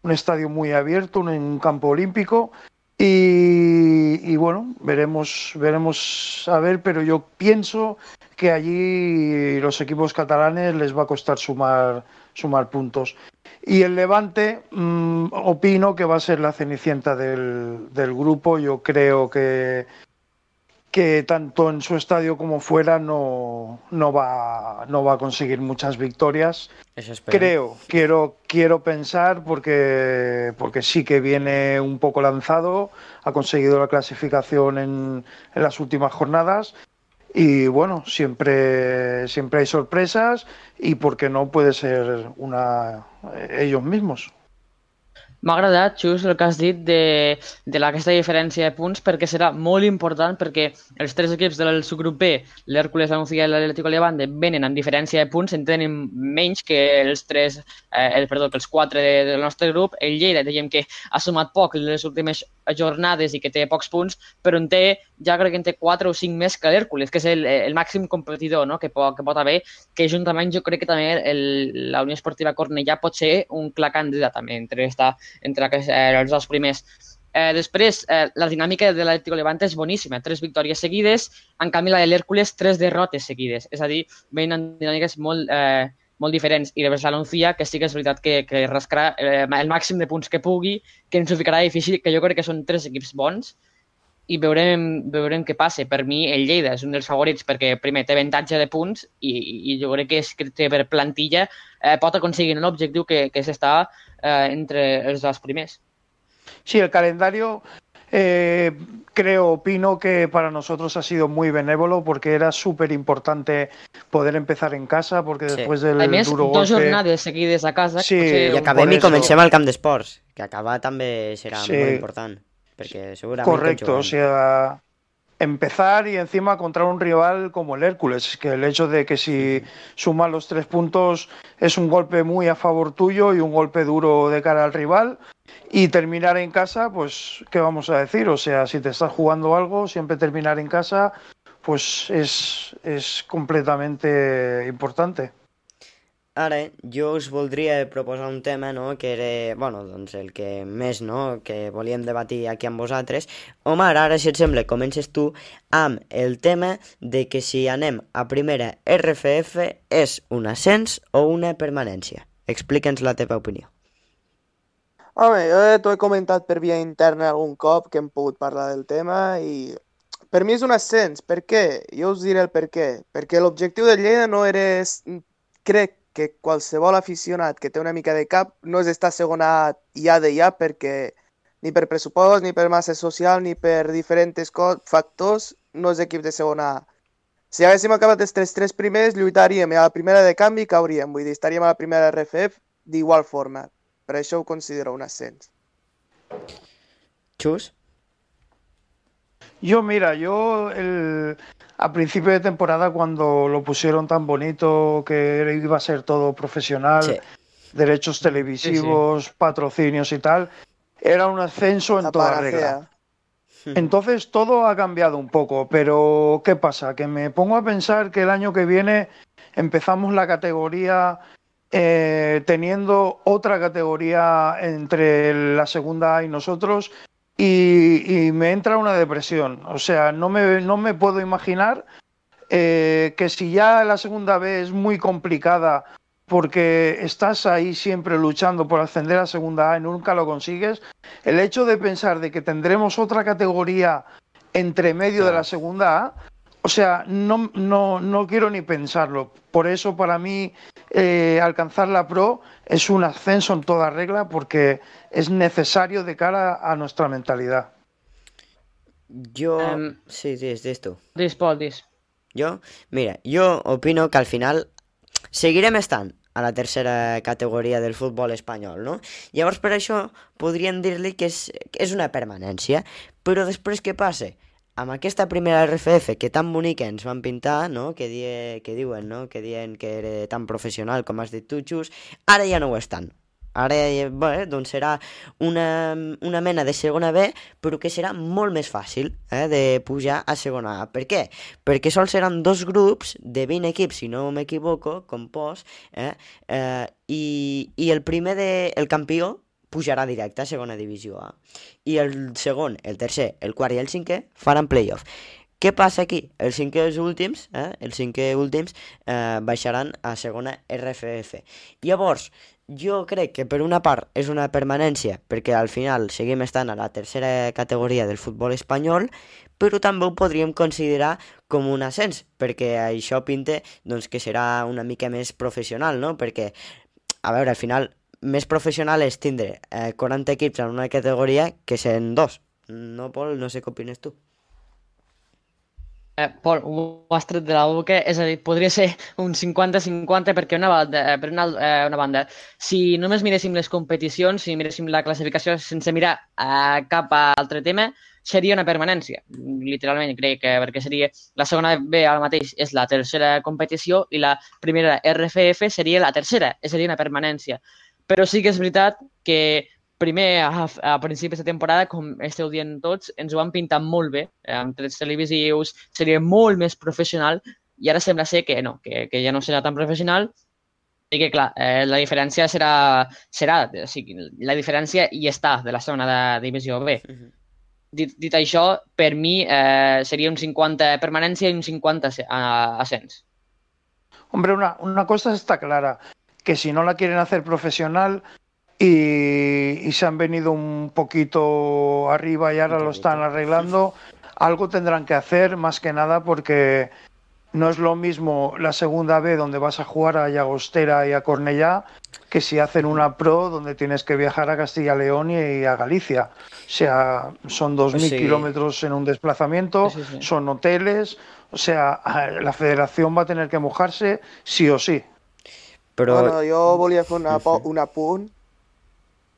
K: un estadio muy abierto, un, un campo olímpico. Y, y bueno, veremos, veremos a ver, pero yo pienso que allí los equipos catalanes les va a costar sumar, sumar puntos. Y el Levante, mm, opino que va a ser la cenicienta del, del grupo. Yo creo que, que tanto en su estadio como fuera no, no, va, no va a conseguir muchas victorias. Creo, quiero, quiero pensar porque, porque sí que viene un poco lanzado, ha conseguido la clasificación en, en las últimas jornadas y bueno, siempre, siempre hay sorpresas y porque no puede ser una ellos mismos.
C: M'ha agradat, just el que has dit de, de aquesta diferència de punts perquè serà molt important perquè els tres equips del subgrup B, l'Hèrcules, la Nucía i l'Atlético Levante, venen amb diferència de punts, en tenen menys que els tres, eh, el, perdó, que els quatre de, del nostre grup. El Lleida, diguem que ha sumat poc les últimes jornades i que té pocs punts, però en té, ja crec que en té 4 o 5 més que l'Hèrcules, que és el, el màxim competidor no? que, pot, que pot haver, que juntament jo crec que també el, la Unió Esportiva Cornellà pot ser un clar candidat també entre, esta, entre aquests, eh, els dos primers. Eh, després, eh, la dinàmica de l'Atlético Levante és boníssima. Tres victòries seguides, en canvi la de l'Hèrcules, tres derrotes seguides. És a dir, venen en dinàmiques molt, eh, molt diferents. I després l'Anuncia, que sí que és veritat que, que rascarà eh, el màxim de punts que pugui, que ens ho ficarà difícil, que jo crec que són tres equips bons, i veurem, veurem què passa. Per mi, el Lleida és un dels favorits perquè, primer, té avantatge de punts i, i jo crec que, és, que té per plantilla eh, pot aconseguir un objectiu que, que és estar eh, entre els dos primers.
K: Sí, el calendario eh, creo, opino que para nosotros ha sido muy benévolo porque era súper importante poder empezar en casa porque
B: Sí.
K: después del
C: A més,
K: duro
C: dos
K: golpe...
C: jornades seguides a casa.
K: Sí,
C: que potser
B: I acabem i comencem al camp d'esports, que acabar també serà
K: Sí.
B: molt important,
K: Correcto, o sea, empezar y encima contra un rival como el Hércules, que el hecho de que si sumas los tres puntos es un golpe muy a favor tuyo y un golpe duro de cara al rival. Y terminar en casa, pues, ¿qué vamos a decir? O sea, si te estás jugando algo, siempre terminar en casa, pues es, es completamente importante.
B: Ara, jo us voldria proposar un tema, no?, que era, bueno, doncs el que més, no?, que volíem debatir aquí amb vosaltres. Omar, ara, si et sembla, comences tu amb el tema de que si anem a primera RFF és un ascens o una permanència. Explica'ns la teva opinió.
J: Home, jo t'ho he comentat per via interna algun cop que hem pogut parlar del tema i per mi és un ascens. Per què? Jo us diré el per què. Perquè l'objectiu del Lleida no era... Crec que qualsevol aficionat que té una mica de cap no és estar segona ja de ja perquè ni per pressupost, ni per massa social, ni per diferents factors, no és equip de segona A. Si haguéssim acabat els tres, tres primers, lluitaríem a la primera de canvi i cauríem. Vull dir, estaríem a la primera RFF d'igual forma. Per això ho considero un ascens.
B: Xus?
K: Yo, mira, yo el, a principio de temporada cuando lo pusieron tan bonito que iba a ser todo profesional,
B: Sí.
K: derechos televisivos, patrocinios y tal, era un ascenso en
J: La
K: toda regla. Entonces todo ha cambiado un poco, pero ¿qué pasa? Que me pongo a pensar que el año que viene empezamos la categoría eh, teniendo otra categoría entre la segunda A y nosotros y, y me entra una depresión. O sea, no me, no me puedo imaginar eh, que si ya la segunda B es muy complicada porque estás ahí siempre luchando por ascender a segunda A y nunca lo consigues, el hecho de pensar de que tendremos otra categoría entre medio de la segunda A, o sea, no, no, no quiero ni pensarlo. Por eso para mí eh, alcanzar la Pro es un ascenso en toda regla porque es necesario de cara a nuestra mentalidad.
B: Jo...
C: Em,
B: Sí, sí, tu.
C: Dis, Pol, dis.
B: Jo? Mira, jo opino que al final seguirem estant a la tercera categoria del futbol espanyol, no? Llavors, per això, podríem dir-li que és, que és una permanència. Però després què passa? Amb aquesta primera RFF que tan bonica ens van pintar, no? Que, die, que diuen, no? Que diuen que era tan professional com has dit tu, Xus, ara ja no ho estan. Ara, eh, bé, doncs serà una, una mena de segona B, però que serà molt més fàcil eh, de pujar a segona A. Per què? Perquè sols seran dos grups de 20 equips, si no m'equivoco, compost, eh, eh, i, i el primer, de, el campió, pujarà directe a segona divisió A. I el segon, el tercer, el quart i el cinquè faran playoff. Què passa aquí? Els cinquers últims, eh, els cinquè últims, eh, baixaran a segona RFF. Llavors, jo crec que per una part és una permanència, perquè al final seguim estant a la tercera categoria del futbol espanyol, però també ho podríem considerar com un ascens, perquè això pinta doncs, que serà una mica més professional, no? Perquè, a veure, al final, més professional és tindre eh, 40 equips en una categoria que en dos. No, Pol? No sé què opines tu.
C: Eh, Pol, ho has tret de la boca, és a dir, podria ser un 50-50 perquè una banda, eh, per una, eh, una banda, si només miréssim les competicions, si miréssim la classificació sense mirar eh, cap altre tema, seria una permanència, literalment crec que perquè seria la segona B ara mateix és la tercera competició i la primera RFF seria la tercera, és a dir, una permanència. Però sí que és veritat que primer, a, a principis de temporada, com esteu dient tots, ens ho han pintat molt bé, eh, amb trets televisius, seria molt més professional, i ara sembla ser que no, que, que ja no serà tan professional, i que, clar, eh, la diferència serà, serà o sigui, la diferència hi està de la segona de divisió B.
B: Uh -huh.
C: Dit, dit això, per mi eh, seria un 50 permanència i un 50 ase- a- ascens.
K: Hombre, una, una cosa está clara, que si no la quieren hacer profesional y, y se han venido un poquito arriba y ahora lo están arreglando, algo tendrán que hacer más que nada porque no es lo mismo la segunda B donde vas a jugar a Llagostera y a Cornellá que si hacen una pro donde tienes que viajar a Castilla y León y a Galicia. O sea, son 2.000
B: Sí.
K: kilómetros en un desplazamiento,
C: Sí, sí, sí.
K: son hoteles, o sea, *laughs* la federación va a tener que mojarse sí o sí.
B: Però...
J: Bueno, jo volia fer una, po- un apunt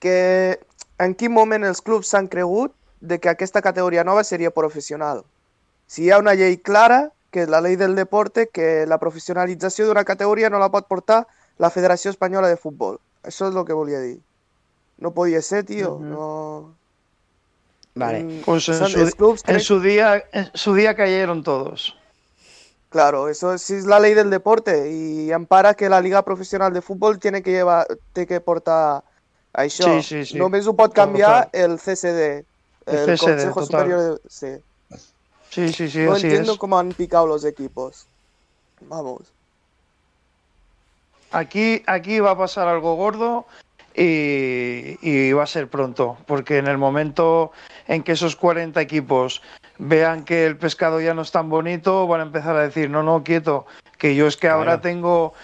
J: que en quin moment els clubs s'han cregut de que aquesta categoria nova seria professional. Si hi ha una llei clara, que és la llei del deporte, que la professionalització d'una categoria no la pot portar la Federació Espanyola de Futbol. Això és el que volia dir. No podia ser, tio.
C: Mhm.
J: No...
B: Vale.
J: Mm,
K: Pues en su,
J: clubs
K: en
J: crec-
K: su día, en su día cayeron todos.
J: Claro, eso sí es la ley del deporte y ampara que la liga profesional de fútbol tiene que llevar, té que portar això.
K: Sí, sí, sí.
J: Només ho pot canviar el CCD,
K: El
J: Consejo
K: total.
J: Superior de... Sí.
K: Sí, sí, sí,
J: no
K: así
J: entiendo
K: es.
J: cómo han picado los equipos. Vamos.
K: Aquí, aquí va a pasar algo gordo y, y va a ser pronto, porque en el momento en que esos 40 equipos vean que el pescado ya no es tan bonito, van a empezar a decir, no, no, quieto, que yo es que ahora
B: Claro.
K: tengo...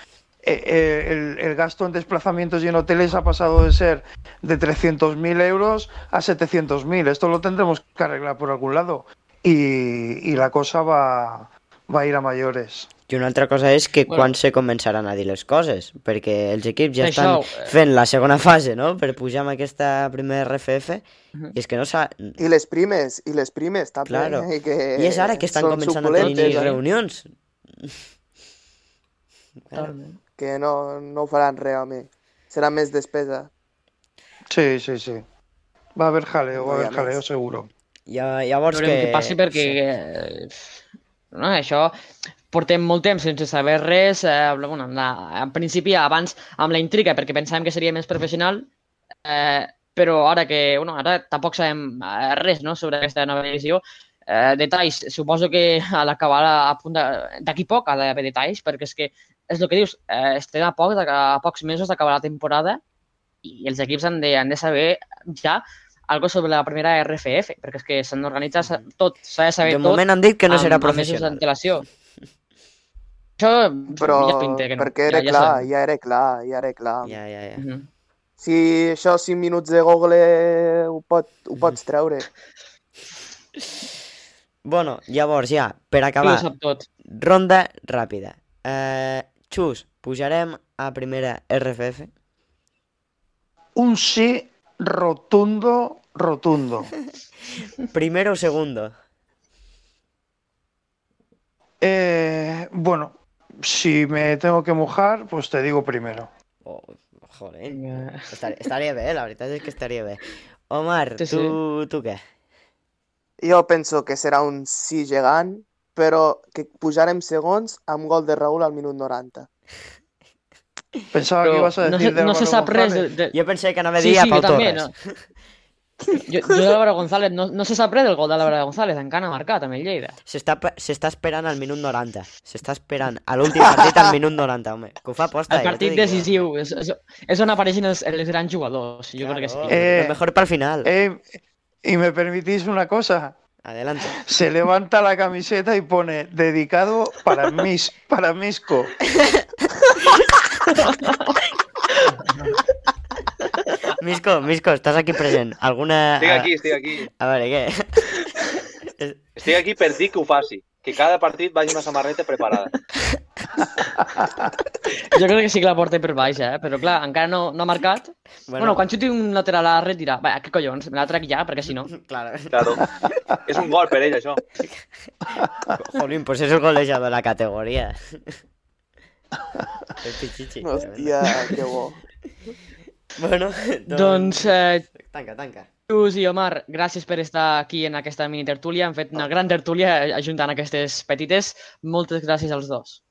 K: eh, eh, el, el gasto en desplazamientos y en hoteles ha pasado de ser de 300.000 euros a 700.000. Esto lo tendremos que arreglar por algún lado. Y, y la cosa va, va a ir a mayores.
B: I una altra cosa és que
C: Bueno.
B: quan se començaran a dir les coses, perquè els equips ja
C: Això,
B: estan
C: eh.
B: fent la segona fase, no?, per pujar amb aquesta primera RFF,
C: Mhm.
B: i és que no s'ha...
J: Y les primes, y les primes també.
B: Claro.
J: eh, que
B: I és ara que estan començant a tenir
J: eh,
B: reunions.
C: Totalment.
J: Que no, no faran res, home. Serà més despesa.
K: Sí, sí, sí. Va a haver jaleo, va
J: No
K: haver jaleo seguro.
B: Ja, llavors
C: Veurem
B: que...
C: què passi perquè eh, no, això portem molt temps sense saber res. Eh, bueno, la, en principi, abans amb la intriga, perquè pensàvem que seria més professional, eh, però ara que bueno, ara tampoc sabem eh, res no, sobre aquesta nova divisió, eh, detalls, suposo que a l'acabar a punt de- d'aquí poc ha d'haver detalls, perquè és que és el que dius, eh, estem a, poc, de- a pocs mesos d'acabar la temporada i els equips han de, han de saber ja algo sobre la primera RFF, perquè és que s'han d'organitzar tot, s'ha de saber
B: De
C: tot
B: moment han dit que no
C: amb-
B: serà
C: amb mesos
B: professional.
C: d'antelació. Això
J: Però
C: ja pinta que no.
J: perquè era
C: ja, ja
J: clar,
C: sabem.
J: ja era clar, ja era clar.
B: Ja, ja, ja.
C: Mhm.
J: Si això 5 minuts de Google ho, pot, ho pots treure.
B: Bueno, llavors ja, per acabar,
C: sap tot.
B: ronda ràpida. Eh, Xus, pujarem a primera RFF?
K: Un sí rotundo, rotundo. *laughs*
B: Primero o segundo?
K: Eh, bueno, si me tengo que mojar, pues te digo primero.
B: Oh, joder,
C: Eh,
B: estaria, estaria bé, la veritat és que estaria bé. Omar,
C: Sí, sí.
B: tu, tu què?
J: Jo penso que serà un sí gegant, però que pujarem segons amb gol de Raúl al minut 90.
K: Pensaba que
C: Però
K: ibas a
C: no,
K: decir
C: se, no se sap res de, de...
B: Jo pensé que anava a
C: Sí,
B: dir a
C: sí,
B: Pau
C: jo també,
B: Torres.
C: no? Jo, jo d'Álvaro González, no, no se sap res del gol d'Álvaro González, encara ha marcat amb el Lleida.
B: S'està pe- s'està esperant al minut 90. S'està esperant a l'últim partit al minut 90, home. Que ho fa aposta.
C: El
B: ja t'ho
C: partit
B: jo.
C: decisiu, és, és, és on apareixen els, els grans jugadors, jo crec que sí.
B: Claro,
K: Eh,
B: Lo mejor para el final.
K: Eh, y me permitís una cosa.
B: Adelante.
K: Se levanta la camiseta y pone dedicado para mis, para Misco. *laughs*
B: Misco, Misco, estàs aquí present. Alguna...
I: Estic aquí, estic aquí.
B: A veure, què? *laughs*
I: Estic aquí per dir que ho faci. que cada partit vagi una samarreta preparada. *laughs*
C: Jo crec que sí que la porta per baix, eh? Però clar, encara no, no ha marcat. Bueno, bueno quan xuti un lateral a la red dirà, va, què collons, me la trec ja, perquè si no... *laughs*
B: Claro.
I: Claro. És un gol per ell, això.
B: Jolín, pues és el golejador de la categoria. El pichichi.
J: Hòstia, que bo.
B: Bueno, *laughs*
C: Doncs, eh,
B: Tanca, tanca.
C: Xus i Omar, gràcies per estar aquí en aquesta mini tertúlia. Hem fet una gran tertúlia ajuntant aquestes petites. Moltes gràcies als dos.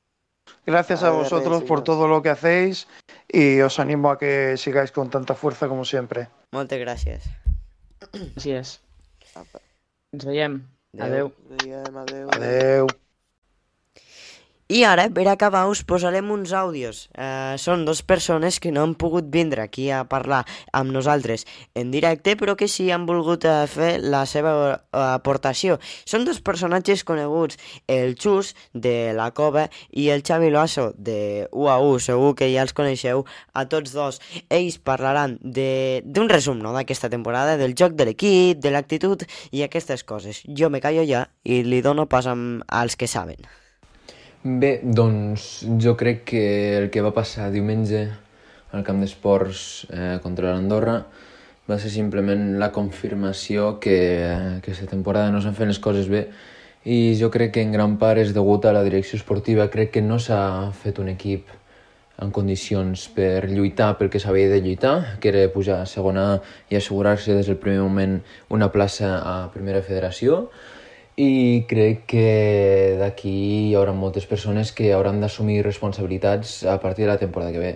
K: Gracias a vosotros por todo lo que hacéis y os animo a que sigáis con tanta fuerza como siempre.
B: Moltes gràcies.
C: Així és. Ens veiem.
B: Adeu.
C: Adeu.
J: Adéu.
K: Adeu.
B: I ara, per acabar, us posarem uns àudios. Eh, són dos persones que no han pogut vindre aquí a parlar amb nosaltres en directe, però que sí han volgut eh, fer la seva eh, aportació. Són dos personatges coneguts, el Xus, de la Cova, i el Xavi Loasso, de UAU. Segur que ja els coneixeu a tots dos. Ells parlaran d'un resum no, d'aquesta temporada, del joc de l'equip, de l'actitud i aquestes coses. Jo me callo ja i li dono pas amb, als que saben.
L: Bé, doncs jo crec que el que va passar diumenge al camp d'esports eh, contra l'Andorra va ser simplement la confirmació que aquesta temporada no s'han fet les coses bé i jo crec que en gran part és degut a la direcció esportiva. Crec que no s'ha fet un equip en condicions per lluitar pel que s'havia de lluitar, que era pujar a segona i assegurar-se des del primer moment una plaça a primera federació i crec que d'aquí hi haurà moltes persones que hauran d'assumir responsabilitats a partir de la temporada que ve.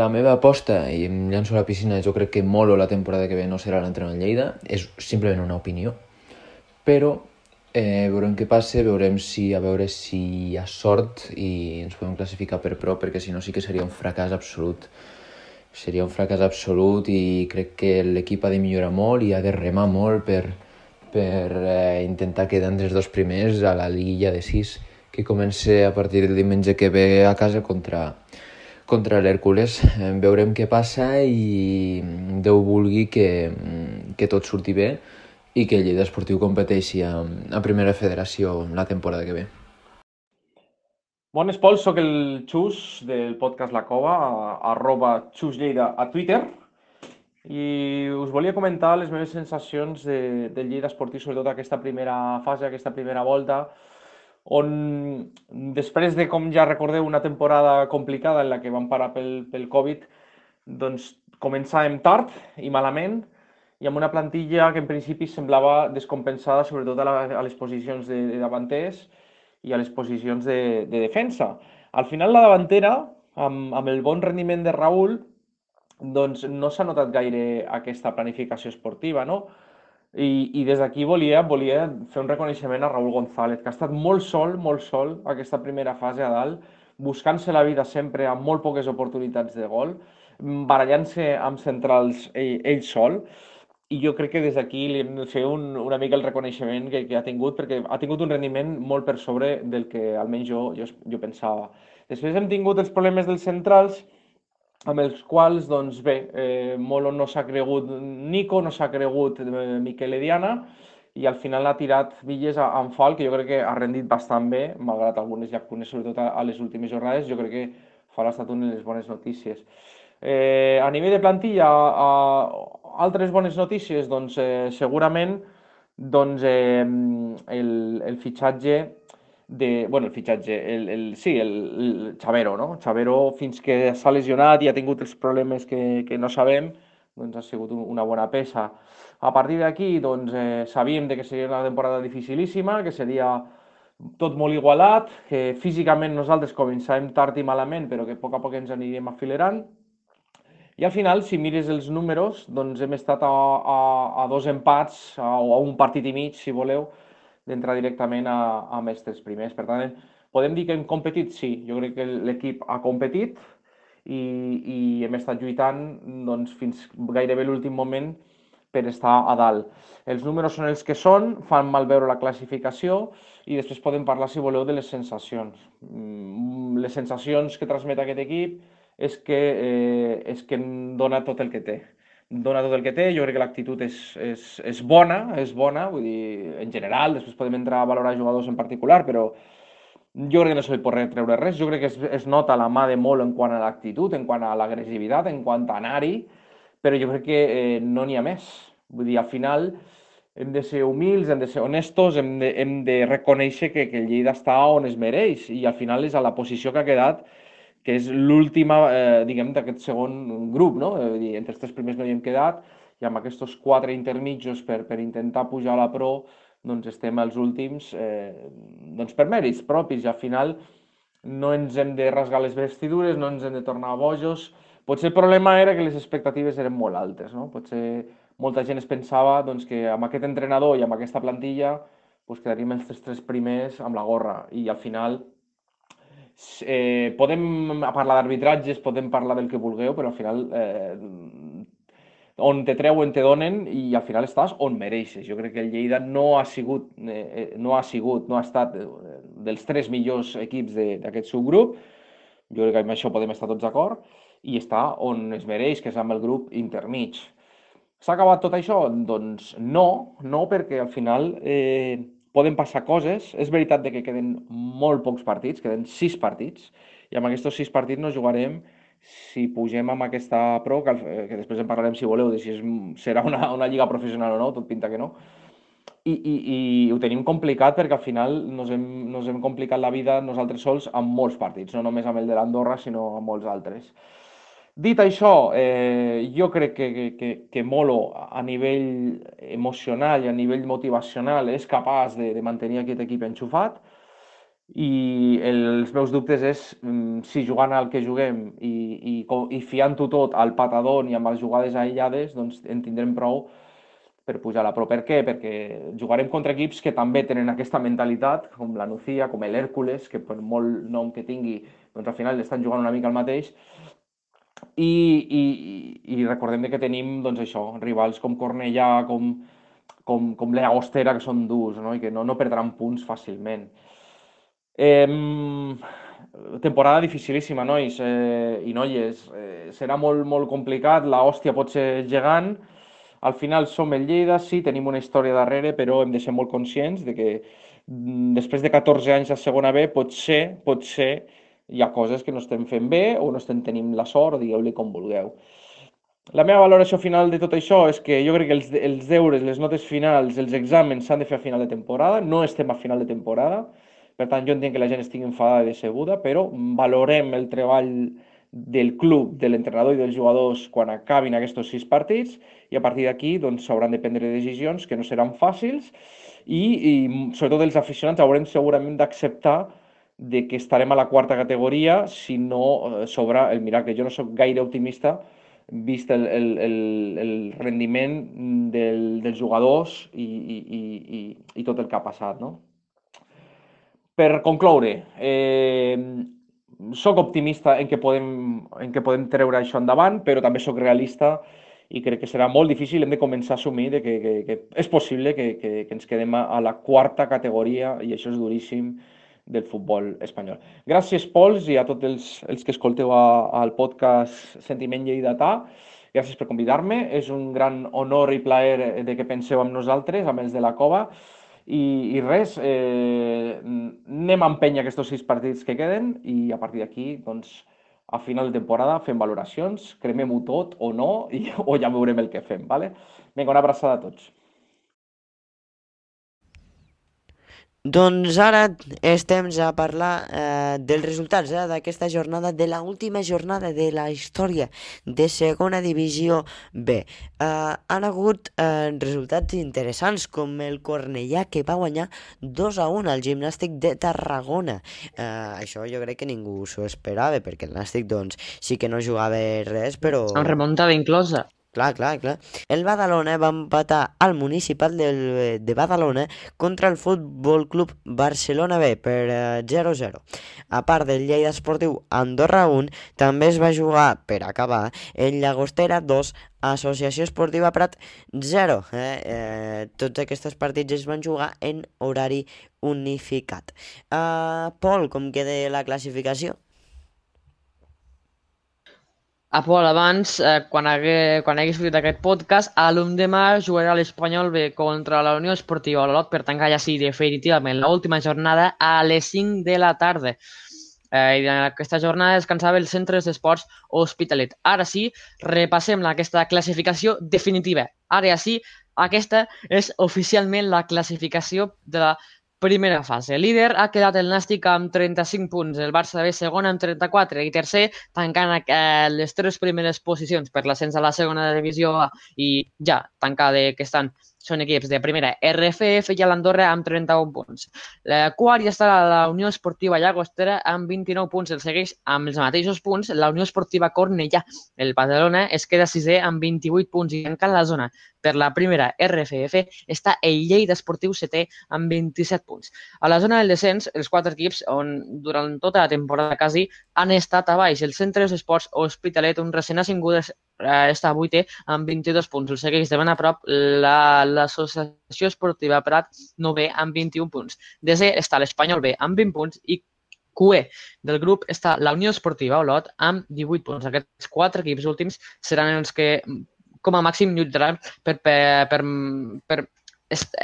L: La meva aposta, i em llanço a la piscina, jo crec que Molo la temporada que ve no serà l'entrenador en Lleida, és simplement una opinió, però eh, veurem què passa, veurem si, a veure si hi ha sort i ens podem classificar per pro, perquè si no sí que seria un fracàs absolut. Seria un fracàs absolut i crec que l'equip ha de millorar molt i ha de remar molt per, per eh, intentar quedar entre els dos primers a la liguilla de 6 que comença a partir del diumenge que ve a casa contra, contra l'Hèrcules. Eh, veurem què passa i Déu vulgui que, que tot surti bé i que el Lleida Esportiu competeixi a, a primera federació la temporada que ve.
M: Bones, Pol, sóc el Xus del podcast La Cova, arroba Xus Lleida a Twitter, i us volia comentar les meves sensacions de, del Lleida Esportiu, sobretot aquesta primera fase, aquesta primera volta, on després de, com ja recordeu, una temporada complicada en la que vam parar pel, pel Covid, doncs començàvem tard i malament, i amb una plantilla que en principi semblava descompensada, sobretot a, la, a les posicions de, de davanters i a les posicions de, de defensa. Al final la davantera, amb, amb el bon rendiment de Raül, doncs no s'ha notat gaire aquesta planificació esportiva, no? I, i des d'aquí volia, volia fer un reconeixement a Raül González, que ha estat molt sol, molt sol, aquesta primera fase a dalt, buscant-se la vida sempre amb molt poques oportunitats de gol, barallant-se amb centrals ell, ell sol, i jo crec que des d'aquí li hem de fer un, una mica el reconeixement que, que ha tingut, perquè ha tingut un rendiment molt per sobre del que almenys jo, jo, jo pensava. Després hem tingut els problemes dels centrals, amb els quals, doncs bé, eh, Molo no s'ha cregut Nico, no s'ha cregut eh, Miquel Ediana, i al final ha tirat Villes a- en fal, que jo crec que ha rendit bastant bé, malgrat algunes llacunes, sobretot a, a les últimes jornades, jo crec que fal ha estat una de les bones notícies. Eh, a nivell de plantilla, a, altres bones notícies, doncs eh, segurament doncs, eh, el, el fitxatge de, bueno, el fitxatge, el, el, sí, el, el Xavero, no? Xavero, fins que s'ha lesionat i ha tingut els problemes que, que no sabem, doncs ha sigut un- una bona peça. A partir d'aquí, doncs, eh, sabíem de que seria una temporada dificilíssima, que seria tot molt igualat, que físicament nosaltres començàvem tard i malament, però que a poc a poc ens aniríem afilerant. I al final, si mires els números, doncs hem estat a, a, a dos empats, a, o a un partit i mig, si voleu, d'entrar directament a, a més tres primers. Per tant, podem dir que hem competit? Sí, jo crec que l'equip ha competit i, i hem estat lluitant doncs, fins gairebé l'últim moment per estar a dalt. Els números són els que són, fan mal veure la classificació i després podem parlar, si voleu, de les sensacions. Mm, Les sensacions que transmet aquest equip és que, eh, és que dona tot el que té. Dona tot el que té, jo crec que l'actitud és, és, és bona, és bona, vull dir, en general, després podem entrar a valorar jugadors en particular, però jo crec que no se li pot treure res, jo crec que es, es nota la mà de molt en quant a l'actitud, en quant a l'agressivitat, en quant a anar-hi, però jo crec que eh, no n'hi ha més. Vull dir, al final hem de ser humils, hem de ser honestos, hem de, hem de reconèixer que, que el Lleida està on es mereix i al final és a la posició que ha quedat que és l'última, eh, diguem, d'aquest segon grup, no? Eh, dir, entre els tres primers no hi hem quedat i amb aquests quatre intermitjos per, per intentar pujar a la Pro, doncs estem als últims eh, doncs per mèrits propis i al final no ens hem de rasgar les vestidures, no ens hem de tornar bojos. Potser el problema era que les expectatives eren molt altes, no? Potser molta gent es pensava doncs, que amb aquest entrenador i amb aquesta plantilla doncs, quedaríem els tres, tres primers amb la gorra i al final eh, podem parlar d'arbitratges, podem parlar del que vulgueu, però al final eh, on te treuen te donen i al final estàs on mereixes. Jo crec que el Lleida no ha sigut, eh, eh no ha sigut, no ha estat eh, dels tres millors equips d'aquest subgrup. Jo crec que amb això podem estar tots d'acord i està on es mereix, que és amb el grup intermig. S'ha acabat tot això? Doncs no, no perquè al final eh, poden passar coses. És veritat de que queden molt pocs partits, queden sis partits, i amb aquests sis partits no jugarem si pugem amb aquesta Pro, que, que després en parlarem si voleu, de si és, serà una, una lliga professional o no, tot pinta que no, i, i, i ho tenim complicat perquè al final nos hem, nos hem complicat la vida nosaltres sols amb molts partits, no només amb el de l'Andorra, sinó amb molts altres. Dit això, eh, jo crec que, que, que Molo a nivell emocional i a nivell motivacional és capaç de, de mantenir aquest equip enxufat i els meus dubtes és mm, si jugant al que juguem i, i, i fiant-ho tot al patadón i amb les jugades aïllades, doncs en tindrem prou per pujar a la Pro. Per què? Perquè jugarem contra equips que també tenen aquesta mentalitat, com la Nucía, com l'Hèrcules, que per molt nom que tingui, doncs al final estan jugant una mica el mateix, i, i, i recordem que tenim doncs, això, rivals com Cornellà, com, com, com l'Agostera, que són durs no? i que no, no perdran punts fàcilment. Eh, temporada dificilíssima, nois eh, i noies. Eh, serà molt, molt complicat, la hòstia pot ser gegant. Al final som el Lleida, sí, tenim una història darrere, però hem de ser molt conscients de que mm, després de 14 anys a segona B potser, potser hi ha coses que no estem fent bé o no estem tenint la sort, digueu-li com vulgueu. La meva valoració final de tot això és que jo crec que els, els deures, les notes finals, els exàmens s'han de fer a final de temporada, no estem a final de temporada, per tant jo entenc que la gent estigui enfadada i decebuda, però valorem el treball del club, de l'entrenador i dels jugadors quan acabin aquests sis partits i a partir d'aquí doncs, s'hauran de prendre decisions que no seran fàcils i, i sobretot els aficionats haurem segurament d'acceptar de que estarem a la quarta categoria si no eh, sobra el miracle. Jo no sóc gaire optimista vist el, el, el, el rendiment del, dels jugadors i, i, i, i tot el que ha passat. No? Per concloure, eh, sóc optimista en que, podem, en que podem treure això endavant, però també sóc realista i crec que serà molt difícil, hem de començar a assumir que, que, que és possible que, que, que ens quedem a la quarta categoria i això és duríssim del futbol espanyol. Gràcies, Pols, i a tots els, els que escolteu al podcast Sentiment Lleidatà. Gràcies per convidar-me. És un gran honor i plaer de que penseu amb nosaltres, amb els de la cova. I, i res, eh, anem a empènyer aquests sis partits que queden i a partir d'aquí, doncs, a final de temporada fem valoracions, cremem-ho tot o no, i, *laughs* o ja veurem el que fem. Vale? Vinga, una abraçada a tots.
B: Doncs ara és temps a parlar eh, dels resultats eh, d'aquesta jornada, de la última jornada de la història de segona divisió B. Eh, han hagut eh, resultats interessants, com el Cornellà, que va guanyar 2 a 1 al gimnàstic de Tarragona. Eh, això jo crec que ningú s'ho esperava, perquè el Nàstic doncs, sí que no jugava res, però...
C: Amb remuntada inclosa.
B: Clar, clar, clar. El Badalona va empatar al municipal de, de Badalona contra el Futbol Club Barcelona B per 0-0. Eh, a part del Lleida Esportiu Andorra 1, també es va jugar, per acabar, el Llagostera 2, Associació Esportiva Prat 0. Eh? Eh, tots aquests partits es van jugar en horari unificat. Uh, Pol, com queda la classificació?
C: A Pol, abans, eh, quan, hagué, quan hagués sortit aquest podcast, a l'Undemà jugarà l'Espanyol B contra la Unió Esportiva Olot per tancar ja sí definitivament l'última jornada a les 5 de la tarda. Eh, I en aquesta jornada descansava el Centre d'Esports Hospitalet. Ara sí, repassem aquesta classificació definitiva. Ara sí, aquesta és oficialment la classificació de la primera fase. Líder ha quedat el Nàstic amb 35 punts, el Barça B segon amb 34 i tercer tancant eh, les tres primeres posicions per l'ascens a la segona divisió i ja tancada que estan són equips de primera RFF i l'Andorra amb 31 punts. La quart ja està la Unió Esportiva Llagostera amb 29 punts. El segueix amb els mateixos punts la Unió Esportiva Cornellà. El Badalona es queda sisè amb 28 punts i encara la zona per la primera RFF està el Lleida Esportiu setè amb 27 punts. A la zona del descens, els quatre equips on durant tota la temporada quasi han estat a baix. El Centre d'Esports Hospitalet, un recent assingut, eh, està a vuitè amb 22 punts. El segueix de ben a prop l'Associació la, Esportiva Prat 9 amb 21 punts. Desè està l'Espanyol B amb 20 punts i QE del grup està la Unió Esportiva Olot amb 18 punts. Aquests quatre equips últims seran els que com a màxim lluitaran per, per, per, per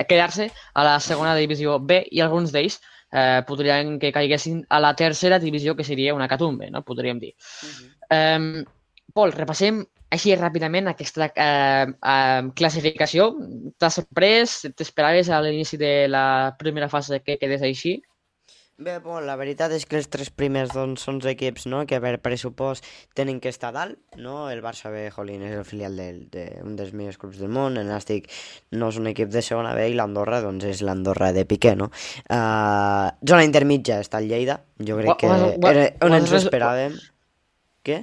C: quedar-se a la segona divisió B i alguns d'ells eh, podrien que caiguessin a la tercera divisió, que seria una catumbe, no? podríem dir. Uh -huh. eh, Pol, repassem així ràpidament aquesta eh, eh, classificació. T'ha sorprès? T'esperaves a l'inici de la primera fase que quedés així?
B: Bé, bon, la veritat és que els tres primers doncs, són equips no? que per pressupost tenen que estar dalt. No? El Barça B, jolín, és el filial d'un de, de dels millors clubs del món. El Nàstic no és un equip de segona B i l'Andorra doncs, és l'Andorra de Piqué. No? Uh, zona intermitja està el Lleida. Jo crec que era on ens esperàvem. Què?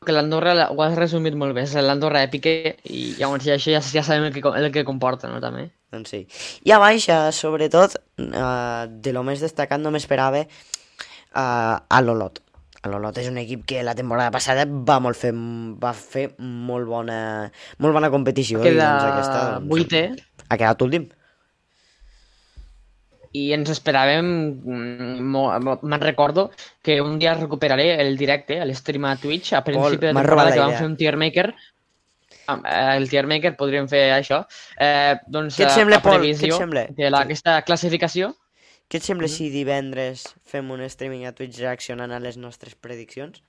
C: Que l'Andorra ho has resumit molt bé, és l'Andorra Piqué i llavors ja, això ja, ja sabem el que, el que comporta, no, també.
B: Doncs sí. I a baix, eh, sobretot, eh, de lo més destacat no m'esperava eh, a l'Olot. L'Olot és un equip que la temporada passada va molt fer, va fer molt bona, molt bona competició.
C: Queda i, doncs, aquesta, doncs, vuitè.
B: Ha quedat últim
C: i ens esperàvem, mm, me'n recordo, que un dia recuperaré el directe, l'stream a Twitch, a principi de temporada que vam fer un tier maker, eh, el tier maker podríem fer això, eh, doncs
B: Què et sembla, Pol? Què et sembla?
C: de la, aquesta classificació.
B: Què et sembla mm -hmm. si divendres fem un streaming a Twitch reaccionant a les nostres prediccions?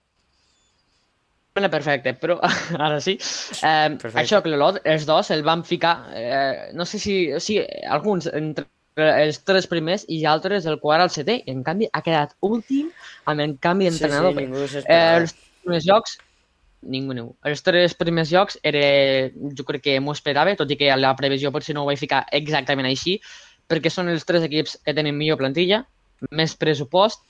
C: Perfecte, però *laughs* ara sí. Eh, això que l'Olot, els dos el van ficar, eh, no sé si, sí, alguns entre els tres primers i altres el quart al setè. I, en canvi, ha quedat últim amb el canvi d'entrenador.
B: Sí, sí, ningú
C: eh, els primers jocs, ningú, ningú. Els tres primers jocs era, jo crec que m'ho esperava, tot i que la previsió potser no ho vaig ficar exactament així, perquè són els tres equips que tenen millor plantilla, més pressupost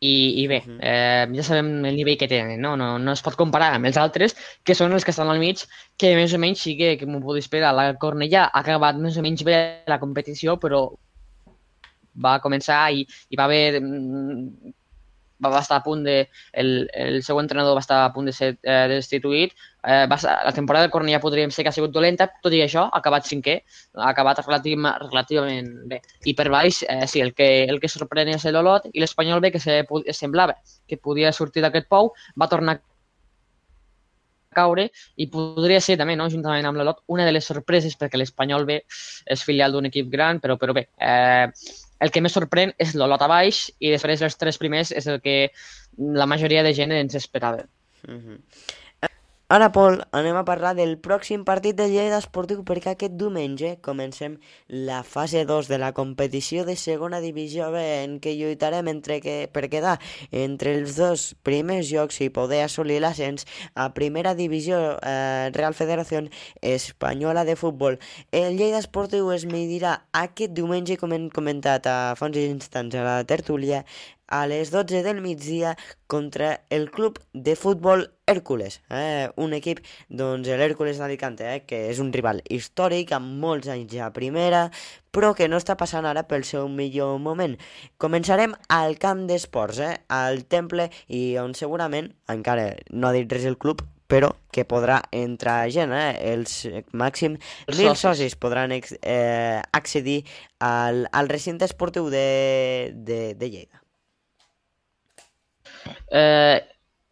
C: i, i bé, eh, ja sabem el nivell que tenen, no? No, no es pot comparar amb els altres, que són els que estan al mig, que més o menys sí que, que m'ho puc esperar. La Cornellà ha acabat més o menys bé la competició, però va començar i, i va haver mm, va estar a punt de... El, el seu entrenador va estar a punt de ser eh, destituït. Eh, va, la temporada del Cornellà podríem ser que ha sigut dolenta, tot i això ha acabat cinquè, ha acabat relativ, relativament bé. I per baix, eh, sí, el que, el que sorprèn és l'Olot i l'Espanyol B, que se, semblava que podia sortir d'aquest pou, va tornar a caure i podria ser també, no, juntament amb l'Olot, una de les sorpreses perquè l'Espanyol B és filial d'un equip gran, però, però bé, eh, el que més sorprèn és l'Olot a baix i després els tres primers és el que la majoria de gent ens esperava.
B: Mm -hmm. Ara, Pol, anem a parlar del pròxim partit de Lleida Esportiu perquè aquest diumenge comencem la fase 2 de la competició de segona divisió B en què lluitarem entre que, per quedar entre els dos primers jocs i poder assolir l'ascens a primera divisió eh, Real Federació Espanyola de Futbol. El Lleida Esportiu es medirà aquest diumenge, com hem comentat a fa uns instants a la tertúlia, a les 12 del migdia contra el club de futbol Hércules, eh? un equip, doncs l'Hércules d'Alicante, eh? que és un rival històric amb molts anys a primera, però que no està passant ara pel seu millor moment. Començarem al camp d'esports, eh? al Temple, i on segurament, encara no ha dit res el club, però que podrà entrar gent, eh? els màxim mil socis. socis podran eh, accedir al, al recinte esportiu de, de, de Lleida.
C: Eh,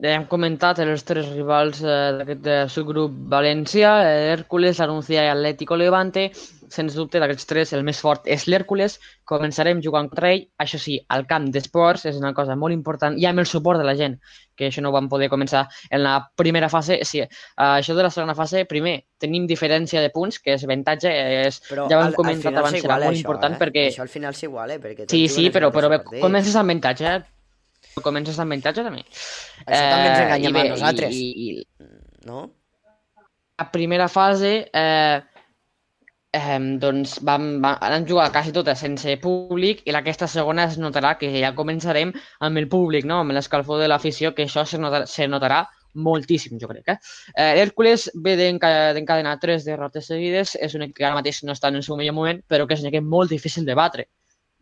C: hem comentat els tres rivals eh, d'aquest eh, subgrup València, eh, Hércules, Anuncia i Atlético Levante. Sens dubte, d'aquests tres, el més fort és l'Hèrcules. Començarem jugant contra ell, això sí, al camp d'esports, és una cosa molt important, i amb el suport de la gent, que això no ho vam poder començar en la primera fase. Sí, eh, això de la segona fase, primer, tenim diferència de punts, que és avantatge, és,
B: Però
C: ja ho hem comentat abans, serà molt
B: això,
C: important
B: eh?
C: perquè...
B: Això al final s'iguala, perquè... tots
C: Sí,
B: juguen
C: sí,
B: els
C: però, però bé, comences amb avantatge, eh? Comences amb avantatge, també.
B: Això també ens
C: Eh,
B: enganyem
C: bé,
B: a nosaltres.
C: I, i,
B: No?
C: la primera fase, eh, eh, doncs vam, vam, han jugat quasi totes sense públic i aquesta segona es notarà que ja començarem amb el públic, no? amb l'escalfor de l'afició, que això se notarà, se notarà moltíssim, jo crec. Eh? Eh, Hércules ve d'enca- d'encadenar tres derrotes seguides, és un equip que ara mateix no està en el seu millor moment, però que és un equip molt difícil de batre.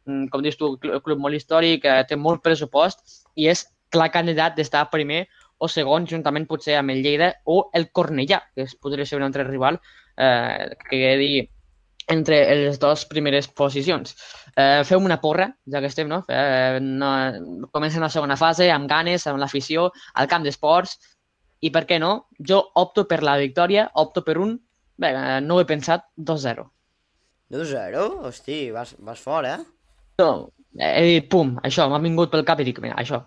C: Com dius tu, cl- club molt històric, eh, té molt pressupost i és clar candidat d'estar primer o segon, juntament potser amb el Lleida o el Cornellà, que es podria ser un altre rival eh, que quedi entre les dues primeres posicions. Eh, fem una porra, ja que estem, no? Eh, no comencem la segona fase amb ganes, amb l'afició, al camp d'esports, i per què no? Jo opto per la victòria, opto per un, bé, no ho he pensat, 2-0.
B: 2-0? Hosti, vas, vas fora, eh?
C: No, he dit, pum, això, m'ha vingut pel cap i dic, mira, això.